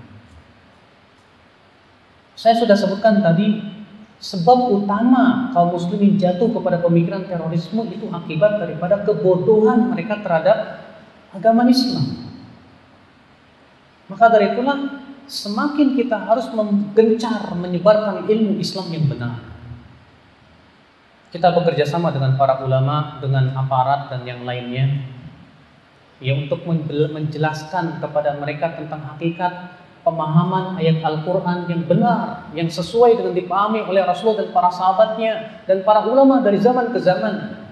Saya sudah sebutkan tadi sebab utama kaum muslimin jatuh kepada pemikiran terorisme itu akibat daripada kebodohan mereka terhadap agama Islam. Maka dari itulah semakin kita harus menggencar menyebarkan ilmu Islam yang benar. Kita bekerja sama dengan para ulama, dengan aparat dan yang lainnya ya untuk menjelaskan kepada mereka tentang hakikat pemahaman ayat Al-Quran yang benar, yang sesuai dengan dipahami oleh Rasul dan para sahabatnya dan para ulama dari zaman ke zaman.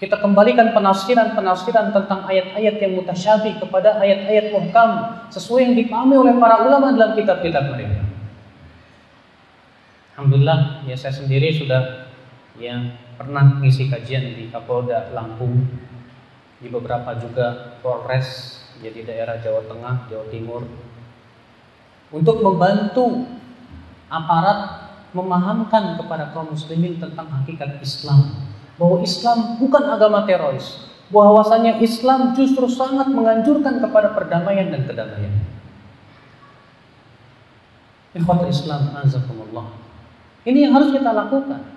Kita kembalikan penafsiran-penafsiran tentang ayat-ayat yang mutasyabih kepada ayat-ayat muhkam sesuai yang dipahami oleh para ulama dalam kitab-kitab mereka. Alhamdulillah, ya saya sendiri sudah yang pernah mengisi kajian di Kapolda Lampung, di beberapa juga Polres, jadi daerah Jawa Tengah, Jawa Timur, untuk membantu aparat memahamkan kepada kaum muslimin tentang hakikat Islam bahwa Islam bukan agama teroris, bahwasanya Islam justru sangat menganjurkan kepada perdamaian dan kedamaian. Ikhwatul Islam azakumullah. Ini yang harus kita lakukan.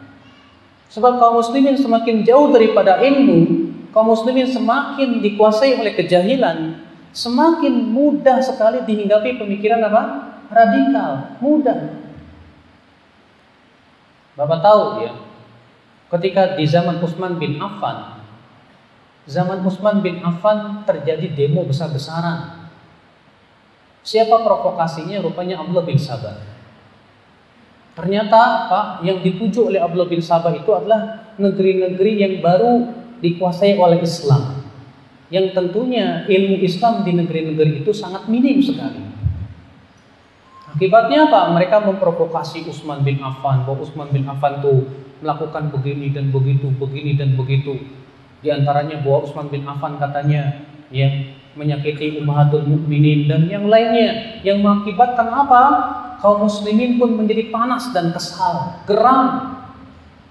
Sebab kaum muslimin semakin jauh daripada ilmu, kaum muslimin semakin dikuasai oleh kejahilan, semakin mudah sekali dihinggapi pemikiran apa? Radikal, mudah. Bapak tahu ya, ketika di zaman Utsman bin Affan zaman Utsman bin Affan terjadi demo besar-besaran siapa provokasinya rupanya Abdullah bin Sabah ternyata Pak yang dituju oleh Abdullah bin Sabah itu adalah negeri-negeri yang baru dikuasai oleh Islam yang tentunya ilmu Islam di negeri-negeri itu sangat minim sekali Akibatnya apa? Mereka memprovokasi Utsman bin Affan bahwa Utsman bin Affan tuh melakukan begini dan begitu, begini dan begitu. Di antaranya bahwa Utsman bin Affan katanya yang menyakiti ummahatul mukminin dan yang lainnya yang mengakibatkan apa? Kaum muslimin pun menjadi panas dan kesal, geram.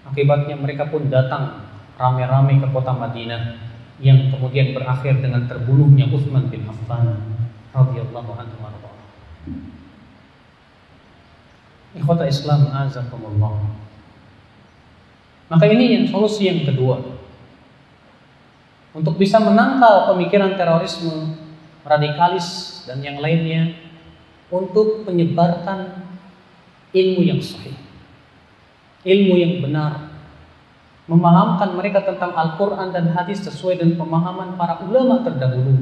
Akibatnya mereka pun datang rame-rame ke kota Madinah yang kemudian berakhir dengan terbunuhnya Utsman bin Affan radhiyallahu anhu Ikhwata Islam azakumullah. Maka ini yang solusi yang kedua. Untuk bisa menangkal pemikiran terorisme, radikalis dan yang lainnya untuk menyebarkan ilmu yang sahih. Ilmu yang benar. Memahamkan mereka tentang Al-Quran dan hadis sesuai dengan pemahaman para ulama terdahulu.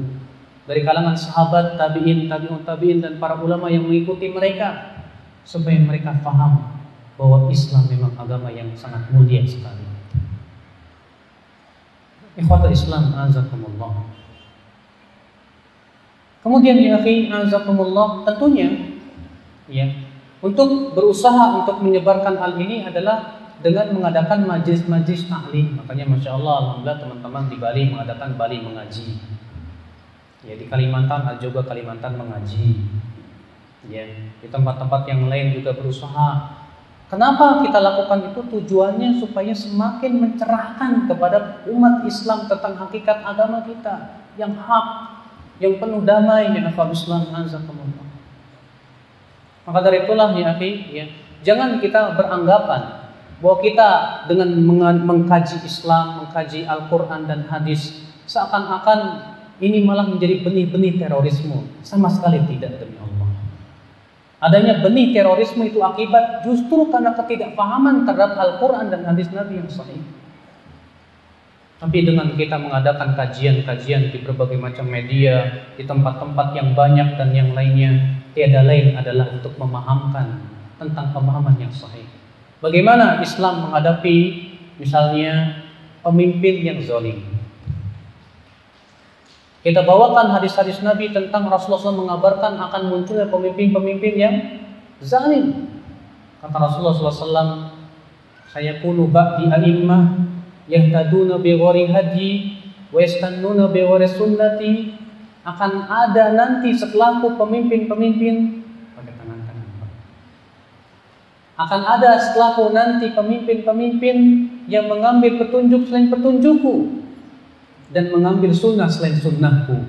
Dari kalangan sahabat, tabi'in, tabi'un, tabi'in dan para ulama yang mengikuti mereka. Supaya mereka faham bahwa Islam memang agama yang sangat mulia sekali. Ikhwatul Islam azakumullah. Kemudian ya akhi azakumullah tentunya ya untuk berusaha untuk menyebarkan hal ini adalah dengan mengadakan majlis-majlis taklim. Makanya masya Allah, alhamdulillah teman-teman di Bali mengadakan Bali mengaji. Ya di Kalimantan ada juga Kalimantan mengaji. Ya di tempat-tempat yang lain juga berusaha Kenapa kita lakukan itu? Tujuannya supaya semakin mencerahkan kepada umat Islam tentang hakikat agama kita yang hak, yang penuh damai ya Afal Islam azakumullah. Maka dari itulah ya akhi, ya, jangan kita beranggapan bahwa kita dengan mengkaji Islam, mengkaji Al-Quran dan hadis seakan-akan ini malah menjadi benih-benih terorisme. Sama sekali tidak demi Allah. Adanya benih terorisme itu akibat justru karena ketidakpahaman terhadap Al-Quran dan hadis Nabi yang sahih. Tapi dengan kita mengadakan kajian-kajian di berbagai macam media, di tempat-tempat yang banyak dan yang lainnya, tiada lain adalah untuk memahamkan tentang pemahaman yang sahih. Bagaimana Islam menghadapi misalnya pemimpin yang zalim, kita bawakan hadis-hadis Nabi tentang Rasulullah SAW mengabarkan akan munculnya pemimpin-pemimpin yang zalim. Kata Rasulullah SAW, saya kunu ba'di a'immah yahtaduna bi ghari hadyi wa yastannuna bi ghari sunnati akan ada nanti setelahku pemimpin-pemimpin akan ada setelahku nanti pemimpin-pemimpin yang mengambil petunjuk selain petunjukku dan mengambil sunnah selain sunnahku.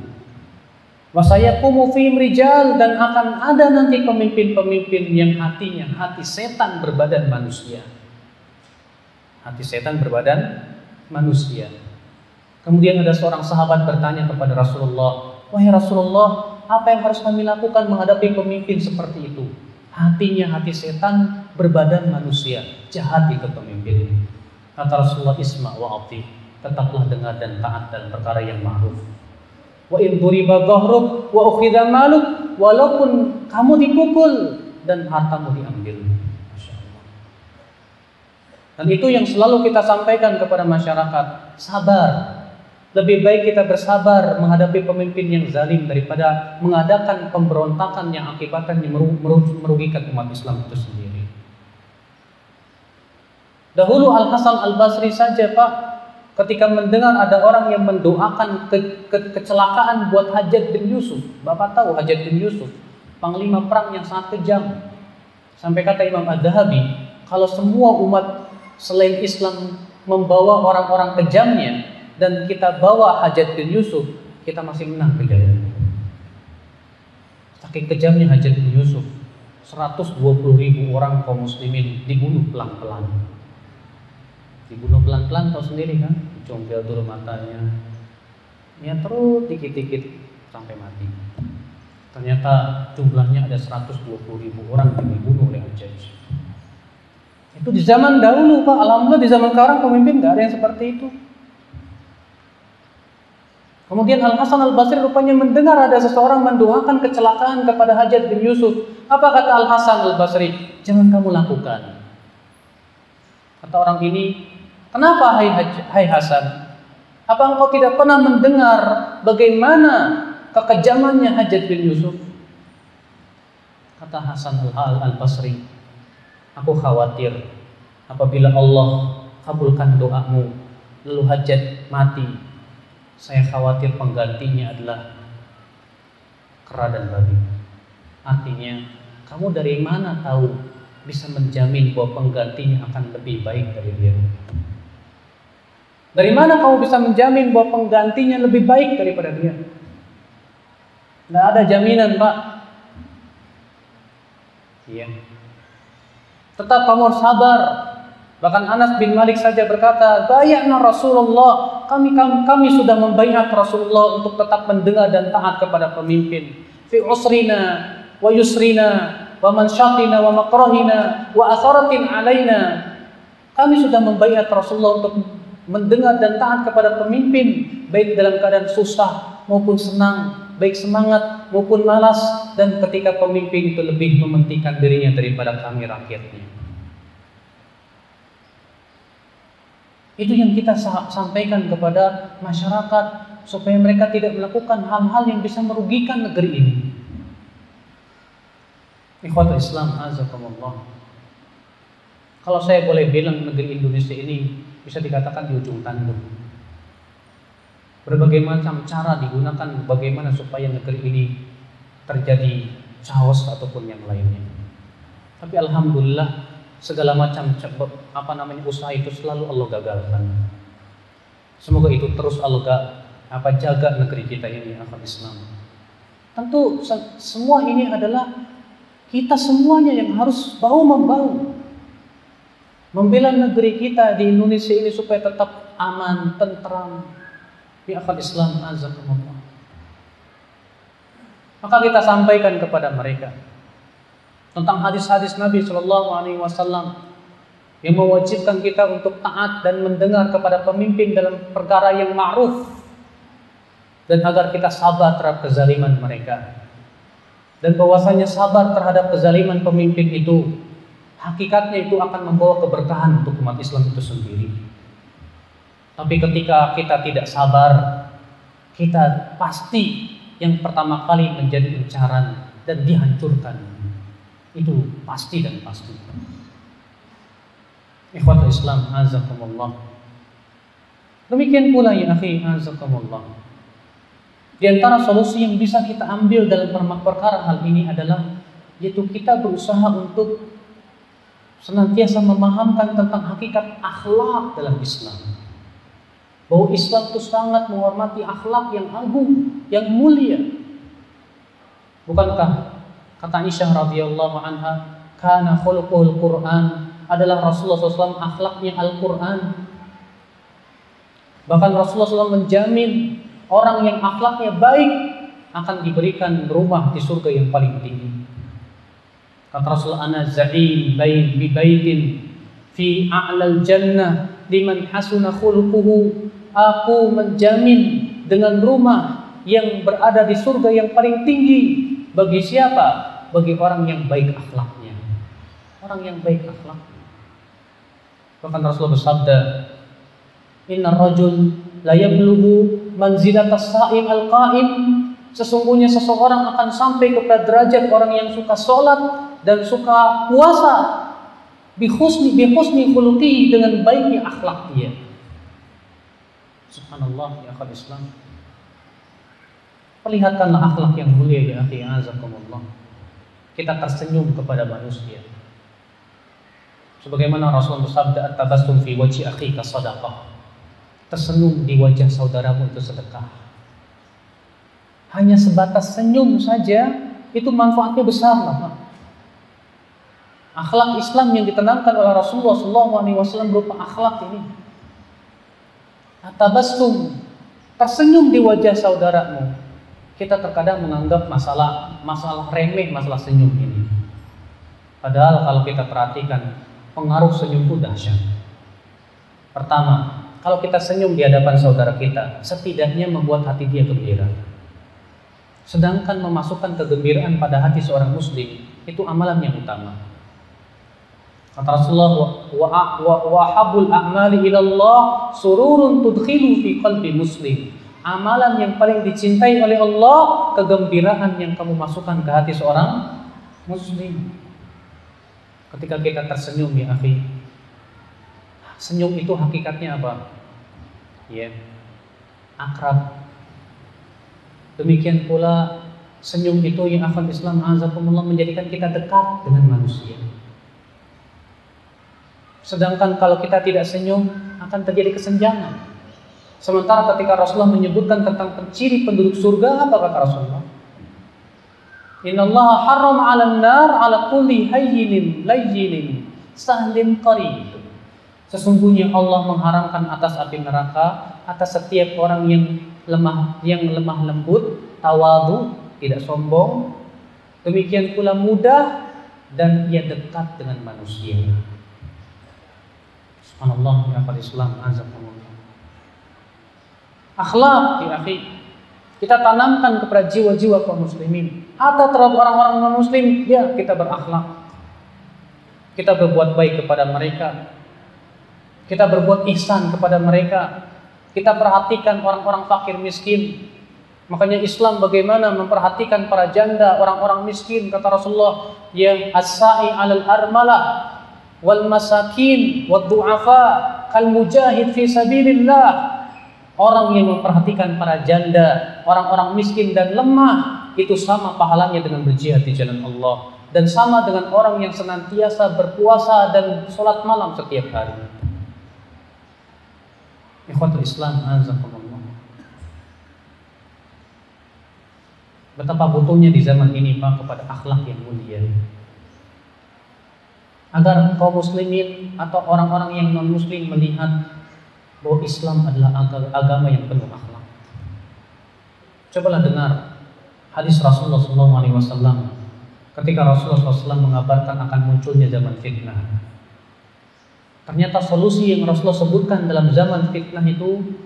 Wasayakumu fihim rijal dan akan ada nanti pemimpin-pemimpin yang hatinya hati setan berbadan manusia. Hati setan berbadan manusia. Kemudian ada seorang sahabat bertanya kepada Rasulullah, "Wahai Rasulullah, apa yang harus kami lakukan menghadapi pemimpin seperti itu?" Hatinya hati setan berbadan manusia, jahat itu pemimpin. Kata Rasulullah, "Isma wa tetaplah dengar dan taat dalam perkara yang ma'ruf. Wa in duriba dhahruk wa ukhidha maluk walaupun kamu dipukul dan hartamu diambil. Dan itu yang selalu kita sampaikan kepada masyarakat, sabar. Lebih baik kita bersabar menghadapi pemimpin yang zalim daripada mengadakan pemberontakan yang akibatnya merugikan umat Islam itu sendiri. Dahulu Al Hasan Al Basri saja Pak, ketika mendengar ada orang yang mendoakan ke, ke, kecelakaan buat Hajat bin Yusuf. Bapak tahu Hajat bin Yusuf, panglima perang yang sangat kejam. Sampai kata Imam Ad-Dahabi, kalau semua umat selain Islam membawa orang-orang kejamnya dan kita bawa Hajat bin Yusuf, kita masih menang kejayaan. Saking kejamnya Hajat bin Yusuf, 120 ribu orang kaum muslimin dibunuh pelan-pelan. Dibunuh pelan-pelan tahu sendiri kan? Dicongkel dulu matanya. Ya terus dikit-dikit sampai mati. Ternyata jumlahnya ada 120 ribu orang yang dibunuh oleh Al-Jajj itu di zaman dahulu Pak Alhamdulillah di zaman sekarang pemimpin nggak ada yang seperti itu Kemudian Al Hasan Al Basri rupanya mendengar ada seseorang mendoakan kecelakaan kepada Hajat bin Yusuf. Apa kata Al Hasan Al Basri? Jangan kamu lakukan. Kata orang ini, Kenapa hai, hai Hasan? Apa engkau tidak pernah mendengar bagaimana kekejamannya Hajat bin Yusuf? Kata Hasan al-Basri, aku khawatir apabila Allah kabulkan doamu lalu Hajat mati, saya khawatir penggantinya adalah kera dan babi. Artinya, kamu dari mana tahu bisa menjamin bahwa penggantinya akan lebih baik dari dia? Dari mana kamu bisa menjamin bahwa penggantinya lebih baik daripada dia? Tidak ada jaminan, Pak. Iya. Tetap kamu harus sabar. Bahkan Anas bin Malik saja berkata, "Bayakna Rasulullah, kami, kami kami sudah membayar Rasulullah untuk tetap mendengar dan taat kepada pemimpin. Fi usrina wa yusrina wa mansyatina wa makrahina wa asaratin alaina." Kami sudah membayar Rasulullah untuk mendengar dan taat kepada pemimpin baik dalam keadaan susah maupun senang, baik semangat maupun malas dan ketika pemimpin itu lebih mementingkan dirinya daripada kami rakyatnya. Itu yang kita sampaikan kepada masyarakat supaya mereka tidak melakukan hal-hal yang bisa merugikan negeri ini. Ikhwatul Islam azakumullah. Kalau saya boleh bilang negeri Indonesia ini bisa dikatakan di ujung tanduk. Berbagai macam cara digunakan bagaimana supaya negeri ini terjadi chaos ataupun yang lainnya. Tapi alhamdulillah segala macam apa namanya usaha itu selalu Allah gagalkan. Semoga itu terus Allah apa jaga negeri kita ini akal Islam. Tentu semua ini adalah kita semuanya yang harus bau membau membela negeri kita di Indonesia ini supaya tetap aman, tentram. Di akal Islam azakumullah. Maka kita sampaikan kepada mereka tentang hadis-hadis Nabi Shallallahu Alaihi Wasallam yang mewajibkan kita untuk taat dan mendengar kepada pemimpin dalam perkara yang ma'ruf dan agar kita sabar terhadap kezaliman mereka dan bahwasanya sabar terhadap kezaliman pemimpin itu hakikatnya itu akan membawa keberkahan untuk umat Islam itu sendiri. Tapi ketika kita tidak sabar, kita pasti yang pertama kali menjadi incaran dan dihancurkan. Itu pasti dan pasti. Ikhwatul Islam, azakumullah. Demikian pula ya akhi, azakumullah. Di antara solusi yang bisa kita ambil dalam perkara hal ini adalah yaitu kita berusaha untuk senantiasa memahamkan tentang hakikat akhlak dalam Islam. Bahwa Islam itu sangat menghormati akhlak yang agung, yang mulia. Bukankah kata Aisyah radhiyallahu anha, "Kana khuluqul Qur'an" adalah Rasulullah SAW akhlaknya Al-Qur'an. Bahkan Rasulullah SAW menjamin orang yang akhlaknya baik akan diberikan rumah di surga yang paling tinggi. Kata Rasul ana za'im bain bi baitin fi a'lal jannah liman hasuna khuluquhu. Aku menjamin dengan rumah yang berada di surga yang paling tinggi bagi siapa? Bagi orang yang baik akhlaknya. Orang yang baik akhlak. Bahkan Rasulullah bersabda, Inna rajul la yablughu manzilatas sa'im al-qa'im Sesungguhnya seseorang akan sampai kepada derajat orang yang suka sholat dan suka puasa bihusni bihusni khuluqi dengan baiknya akhlak dia. Subhanallah ya akhal Islam. Perlihatkanlah akhlak yang mulia ya akhi azakumullah. Kita tersenyum kepada manusia. Sebagaimana Rasulullah bersabda at-tabassum fi wajhi akhika sadaqah. Tersenyum di wajah saudaramu itu sedekah hanya sebatas senyum saja itu manfaatnya besar lah. Akhlak Islam yang ditanamkan oleh Rasulullah SAW berupa akhlak ini. Atabastum, tersenyum di wajah saudaramu. Kita terkadang menganggap masalah masalah remeh masalah senyum ini. Padahal kalau kita perhatikan pengaruh senyum itu dahsyat. Pertama, kalau kita senyum di hadapan saudara kita, setidaknya membuat hati dia gembira. Sedangkan memasukkan kegembiraan pada hati seorang muslim itu amalan yang utama. Kata Rasulullah wa wa wa habul a'mali ilallah sururun tudkhilu fi qalbi muslim. Amalan yang paling dicintai oleh Allah kegembiraan yang kamu masukkan ke hati seorang muslim. Ketika kita tersenyum ya akhi. Senyum itu hakikatnya apa? Ya. Akrab Demikian pula senyum itu yang akan Islam azakumullah menjadikan kita dekat dengan manusia. Sedangkan kalau kita tidak senyum akan terjadi kesenjangan. Sementara ketika Rasulullah menyebutkan tentang ciri penduduk surga apa kata Rasulullah? Inna Allah haram ala nar ala kulli hayyinin layyinin sahlim qarib. Sesungguhnya Allah mengharamkan atas api neraka atas setiap orang yang lemah yang lemah lembut, tawadu, tidak sombong. Demikian pula mudah dan ia dekat dengan manusia. Subhanallah ya Islam azakumullah. Akhlak ya akhi kita tanamkan kepada jiwa-jiwa kaum muslimin. Atau terhadap orang-orang non muslim, ya kita berakhlak. Kita berbuat baik kepada mereka. Kita berbuat ihsan kepada mereka. Kita perhatikan orang-orang fakir miskin. Makanya Islam bagaimana memperhatikan para janda, orang-orang miskin kata Rasulullah, ya as-sa'i 'alal armalah wal masakin wad du'afa kal mujahid fi sabilillah. Orang yang memperhatikan para janda, orang-orang miskin dan lemah itu sama pahalanya dengan berjihad di jalan Allah dan sama dengan orang yang senantiasa berpuasa dan sholat malam setiap hari. Ikhwatul Islam azakumullah. Betapa butuhnya di zaman ini Pak kepada akhlak yang mulia. Agar kaum muslimin atau orang-orang yang non muslim melihat bahwa Islam adalah agama yang penuh akhlak. Cobalah dengar hadis Rasulullah SAW ketika Rasulullah SAW mengabarkan akan munculnya zaman fitnah. Ternyata solusi yang Rasulullah sebutkan dalam zaman fitnah itu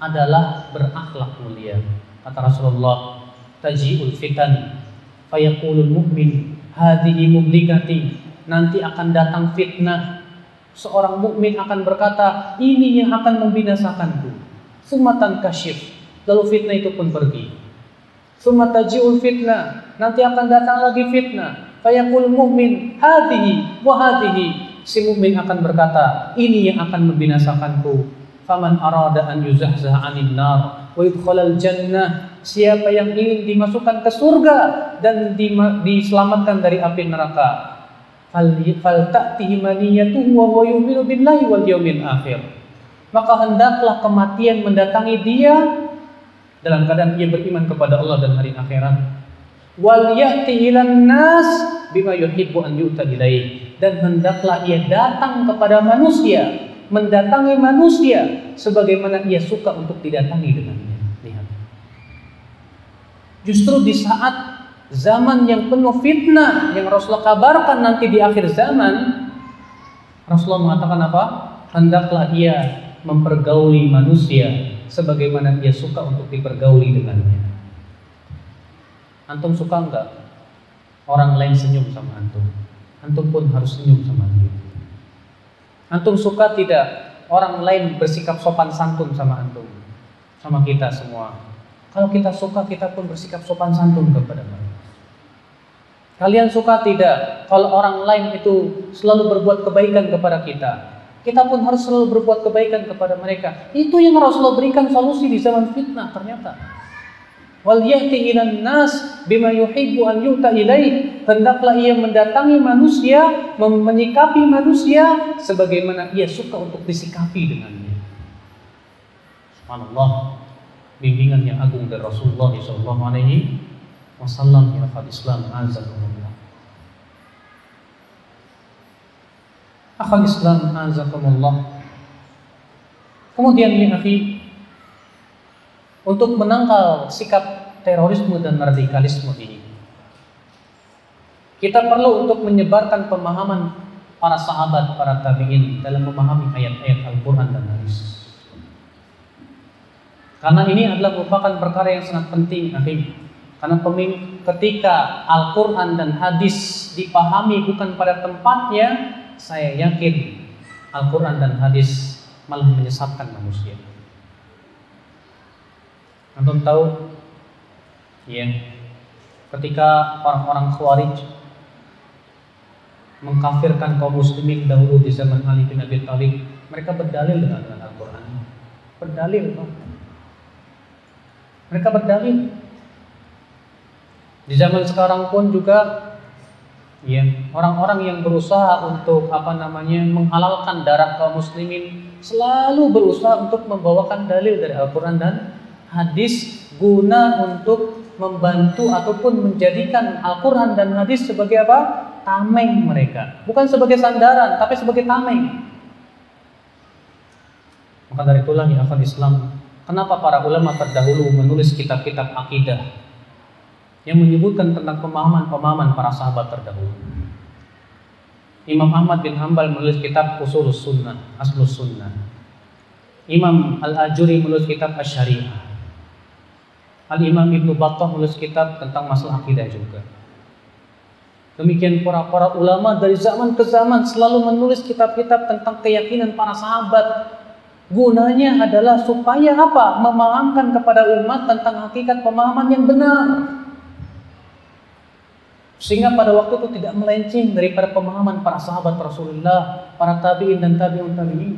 adalah berakhlak mulia. Kata Rasulullah, taji'ul fitan fayaqulul mu'min hadhihi mublikati. Nanti akan datang fitnah. Seorang mukmin akan berkata, ini yang akan membinasakanku. Sumatan kasyif. Lalu fitnah itu pun pergi. Sumataji'ul fitnah. Nanti akan datang lagi fitnah. Fayaqul mu'min hadhihi wa hadhihi si mukmin akan berkata, ini yang akan membinasakanku. Faman arada an yuzahzah 'anil nar wa yudkhalal jannah. Siapa yang ingin dimasukkan ke surga dan diselamatkan dari api neraka. Fal wa huwa yu'minu billahi wal yawmil akhir. Maka hendaklah kematian mendatangi dia dalam keadaan ia beriman kepada Allah dan hari akhirat. Wal ya'ti nas bima yuhibbu an yu'ta ilaih dan hendaklah ia datang kepada manusia, mendatangi manusia sebagaimana ia suka untuk didatangi dengannya. Lihat. Justru di saat zaman yang penuh fitnah yang Rasulullah kabarkan nanti di akhir zaman, Rasulullah mengatakan apa? Hendaklah ia mempergauli manusia sebagaimana ia suka untuk dipergauli dengannya. Antum suka enggak orang lain senyum sama antum? antum pun harus senyum sama dia. Antum suka tidak orang lain bersikap sopan santun sama antum? Sama kita semua. Kalau kita suka, kita pun bersikap sopan santun kepada mereka. Kalian suka tidak kalau orang lain itu selalu berbuat kebaikan kepada kita? Kita pun harus selalu berbuat kebaikan kepada mereka. Itu yang Rasulullah berikan solusi di zaman fitnah ternyata. Wal ya'ti ilan nas bima yuhibbu an yu'ta ilaih. Hendaklah ia mendatangi manusia, menyikapi manusia sebagaimana ia suka untuk disikapi dengannya. Subhanallah. Bimbingan yang agung dari Rasulullah sallallahu alaihi wasallam ya akhal Islam azakumullah. Akhal Islam azakumullah. Kemudian ya akhi untuk menangkal sikap terorisme dan radikalisme ini. Kita perlu untuk menyebarkan pemahaman para sahabat, para tabi'in dalam memahami ayat-ayat Al-Quran dan hadis. Karena ini adalah merupakan perkara yang sangat penting, akhir. Karena pemimpin, ketika Al-Quran dan hadis dipahami bukan pada tempatnya, saya yakin Al-Quran dan hadis malah menyesatkan manusia. Antum tahu ya ketika orang-orang Khawarij mengkafirkan kaum muslimin dahulu di zaman Ali bin Abi Thalib, mereka berdalil dengan Al-Qur'an. Berdalil. Mereka berdalil. Di zaman sekarang pun juga ya, orang-orang yang berusaha untuk apa namanya menghalalkan darah kaum muslimin selalu berusaha untuk membawakan dalil dari Al-Qur'an dan hadis guna untuk membantu ataupun menjadikan Al-Quran dan hadis sebagai apa? Tameng mereka. Bukan sebagai sandaran, tapi sebagai tameng. Maka dari itulah ya Islam. Kenapa para ulama terdahulu menulis kitab-kitab akidah yang menyebutkan tentang pemahaman-pemahaman para sahabat terdahulu. Imam Ahmad bin Hambal menulis kitab Usul Sunnah, Aslus Sunnah. Imam Al-Ajuri menulis kitab Asy-Syariah. Al-Imam Ibnu Battah menulis kitab tentang masalah akidah juga. Demikian para para ulama dari zaman ke zaman selalu menulis kitab-kitab tentang keyakinan para sahabat. Gunanya adalah supaya apa? Memahamkan kepada umat tentang hakikat pemahaman yang benar. Sehingga pada waktu itu tidak melenceng daripada pemahaman para sahabat Rasulullah, para tabi'in dan tabi'un tabi'in.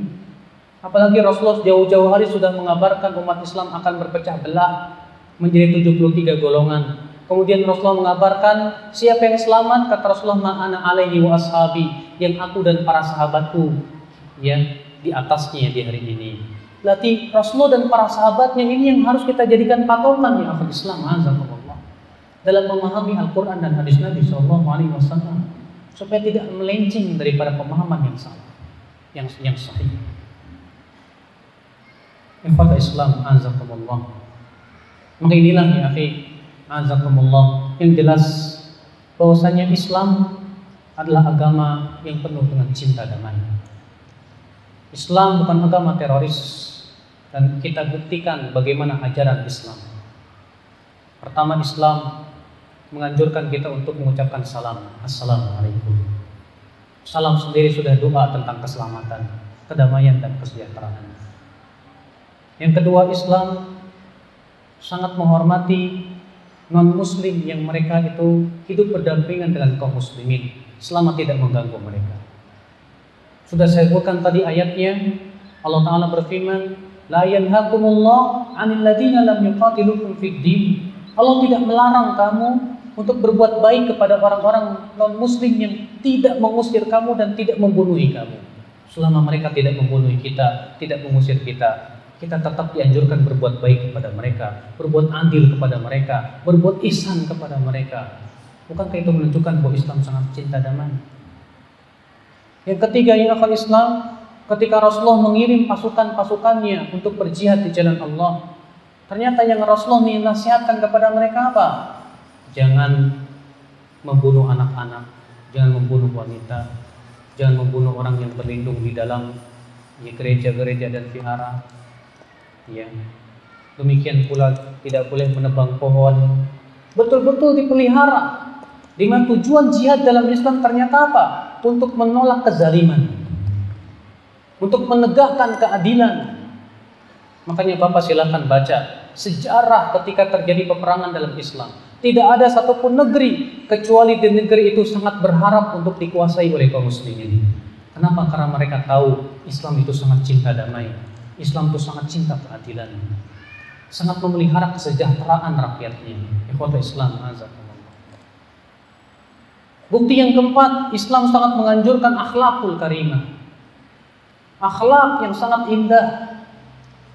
Apalagi Rasulullah jauh-jauh hari sudah mengabarkan umat Islam akan berpecah belah menjadi 73 golongan. Kemudian Rasulullah mengabarkan siapa yang selamat kata Rasulullah ma'ana alaihi wa ashabi yang aku dan para sahabatku ya di atasnya di hari ini. Berarti Rasulullah dan para sahabatnya ini yang harus kita jadikan patokan ya Islam azakumullah dalam memahami Al-Qur'an dan hadis Nabi sallallahu alaihi wasallam supaya tidak melenceng daripada pemahaman yang salah yang yang sahih. Ikhwata Islam azakumullah. Maka inilah ya akhi, azakumullah, yang jelas bahwasanya Islam adalah agama yang penuh dengan cinta damai. Islam bukan agama teroris dan kita buktikan bagaimana ajaran Islam. Pertama Islam menganjurkan kita untuk mengucapkan salam. Assalamualaikum. Salam sendiri sudah doa tentang keselamatan, kedamaian dan kesejahteraan. Yang kedua Islam sangat menghormati non muslim yang mereka itu hidup berdampingan dengan kaum muslimin selama tidak mengganggu mereka. Sudah saya sebutkan tadi ayatnya Allah taala berfirman la yanhakumullah 'anil ladzina lam yuqatilukum fid. Allah tidak melarang kamu untuk berbuat baik kepada orang-orang non muslim yang tidak mengusir kamu dan tidak membunuh kamu. Selama mereka tidak membunuh kita, tidak mengusir kita, kita tetap dianjurkan berbuat baik kepada mereka, berbuat adil kepada mereka, berbuat ihsan kepada mereka. Bukankah itu menunjukkan bahwa Islam sangat cinta damai? Yang ketiga yang akan Islam, ketika Rasulullah mengirim pasukan-pasukannya untuk berjihad di jalan Allah, ternyata yang Rasulullah nasihatkan kepada mereka apa? Jangan membunuh anak-anak, jangan membunuh wanita, jangan membunuh orang yang berlindung di dalam gereja-gereja dan vihara, ya. Demikian pula tidak boleh menebang pohon. Betul-betul dipelihara. Dengan tujuan jihad dalam Islam ternyata apa? Untuk menolak kezaliman. Untuk menegakkan keadilan. Makanya Bapak silakan baca sejarah ketika terjadi peperangan dalam Islam. Tidak ada satupun negeri kecuali di negeri itu sangat berharap untuk dikuasai oleh kaum muslimin. Kenapa? Karena mereka tahu Islam itu sangat cinta damai. Islam itu sangat cinta keadilan. Sangat memelihara kesejahteraan rakyatnya. Ikhwata Islam. Bukti yang keempat, Islam sangat menganjurkan akhlakul karimah. Akhlak yang sangat indah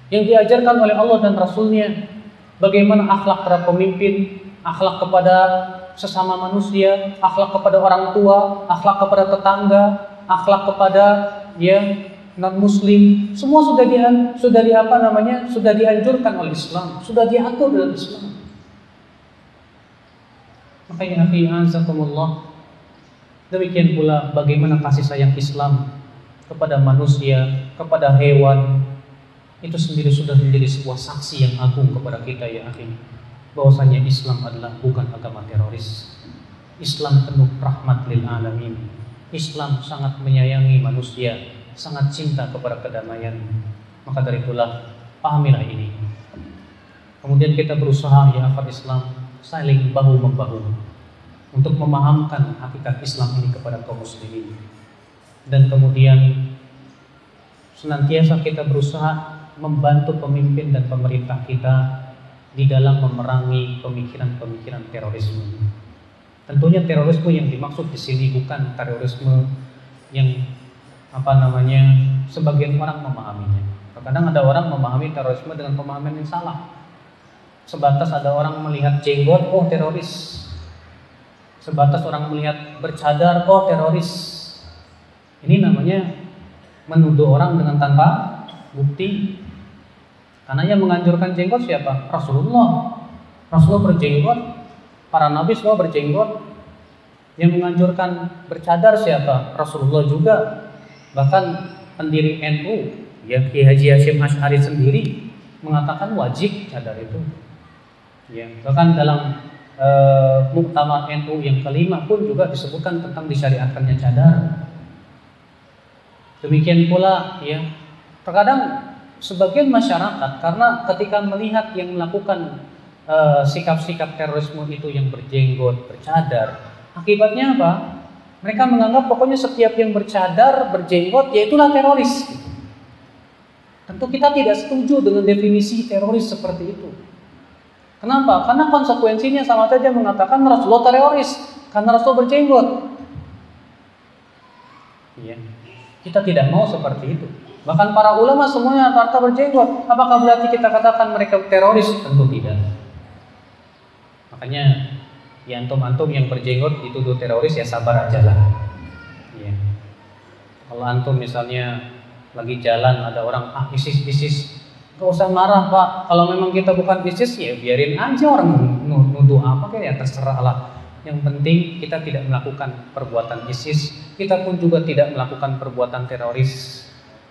yang diajarkan oleh Allah dan Rasulnya. Bagaimana akhlak para pemimpin, akhlak kepada sesama manusia, akhlak kepada orang tua, akhlak kepada tetangga, akhlak kepada ya non muslim, semua sudah di sudah di apa namanya? sudah dianjurkan oleh Islam, sudah diatur dalam Islam. Makanya akhi azakumullah Demikian pula bagaimana kasih sayang Islam kepada manusia, kepada hewan, itu sendiri sudah menjadi sebuah saksi yang agung kepada kita ya akhir bahwasanya Islam adalah bukan agama teroris. Islam penuh rahmat lil alamin. Islam sangat menyayangi manusia, sangat cinta kepada kedamaian. Maka dari itulah pahamilah ini. Kemudian kita berusaha ya akhir Islam saling bahu membahu untuk memahamkan hakikat Islam ini kepada kaum muslimin. Dan kemudian senantiasa kita berusaha membantu pemimpin dan pemerintah kita di dalam memerangi pemikiran-pemikiran terorisme. Tentunya terorisme yang dimaksud di sini bukan terorisme yang apa namanya sebagian orang memahaminya. Terkadang ada orang memahami terorisme dengan pemahaman yang salah. Sebatas ada orang melihat jenggot, oh teroris sebatas orang melihat bercadar oh teroris ini namanya menuduh orang dengan tanpa bukti karena yang menganjurkan jenggot siapa? Rasulullah. Rasulullah berjenggot. Para nabi semua berjenggot. Yang menganjurkan bercadar siapa? Rasulullah juga. Bahkan pendiri NU ya Ki Haji Hashim Ash'ari sendiri mengatakan wajib cadar itu. Ya bahkan dalam uh, Muktamar NU yang kelima pun juga disebutkan tentang disyariatkannya cadar. Demikian pula ya, terkadang sebagian masyarakat karena ketika melihat yang melakukan eh, sikap-sikap uh, terorisme itu yang berjenggot, bercadar, akibatnya apa? Mereka menganggap pokoknya setiap yang bercadar, berjenggot, ya itulah teroris. Tentu kita tidak setuju dengan definisi teroris seperti itu. Kenapa? Karena konsekuensinya sama saja mengatakan Rasulullah teroris karena Rasul berjenggot. Iya. Kita tidak mau seperti itu. Bahkan para ulama semuanya rata berjenggot. Apakah berarti kita katakan mereka teroris? Tentu tidak. Makanya ya antum-antum yang berjenggot dituduh teroris ya sabar aja lah. Iya. Kalau antum misalnya lagi jalan ada orang ah ISIS ISIS Gak usah marah pak, kalau memang kita bukan bisnis ya biarin aja orang nuduh apa kayak ya terserah lah. Yang penting kita tidak melakukan perbuatan ISIS, kita pun juga tidak melakukan perbuatan teroris.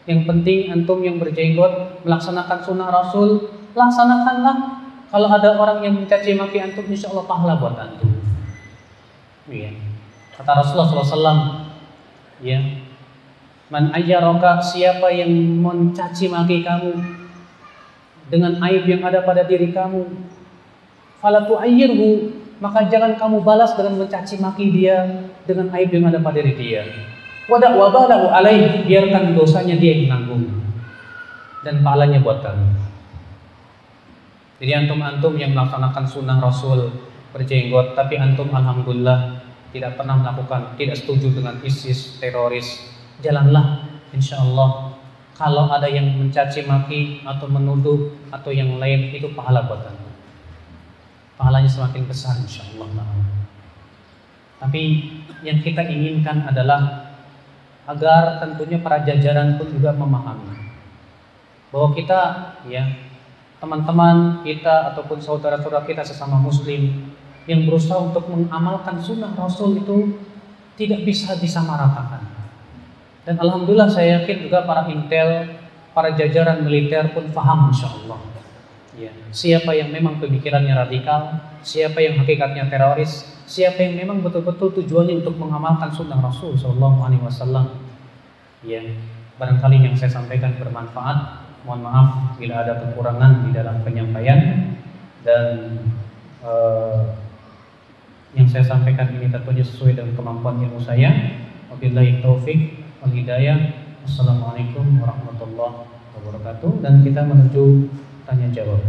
Yang penting antum yang berjenggot melaksanakan sunnah Rasul, laksanakanlah. Kalau ada orang yang mencaci maki antum, insya Allah pahala buat antum. Iya. Kata Rasulullah SAW, ya, man ayyaraka siapa yang mencaci maki kamu, dengan aib yang ada pada diri kamu. Falatu ayyirhu, maka jangan kamu balas dengan mencaci maki dia dengan aib yang ada pada diri dia. Wadak wabalahu alaih, biarkan dosanya dia yang menanggung dan pahalanya buat kamu. Jadi antum-antum yang melaksanakan sunnah Rasul berjenggot, tapi antum alhamdulillah tidak pernah melakukan, tidak setuju dengan ISIS, teroris, jalanlah insya Allah kalau ada yang mencaci maki atau menuduh atau yang lain itu pahala buat Anda. Pahalanya semakin besar insya Allah. Tapi yang kita inginkan adalah agar tentunya para jajaran pun juga memahami bahwa kita ya teman-teman kita ataupun saudara-saudara kita sesama muslim yang berusaha untuk mengamalkan sunnah Rasul itu tidak bisa disamaratakan dan alhamdulillah saya yakin juga para intel, para jajaran militer pun paham insya Allah. Ya. Siapa yang memang pemikirannya radikal, siapa yang hakikatnya teroris, siapa yang memang betul-betul tujuannya untuk mengamalkan sunnah Rasul Shallallahu Alaihi Wasallam. Ya. barangkali yang saya sampaikan bermanfaat. Mohon maaf bila ada kekurangan di dalam penyampaian dan uh, yang saya sampaikan ini tentunya sesuai dengan kemampuan ilmu saya. Wabillahi taufik wal hidayah. Assalamualaikum warahmatullahi wabarakatuh dan kita menuju tanya jawab.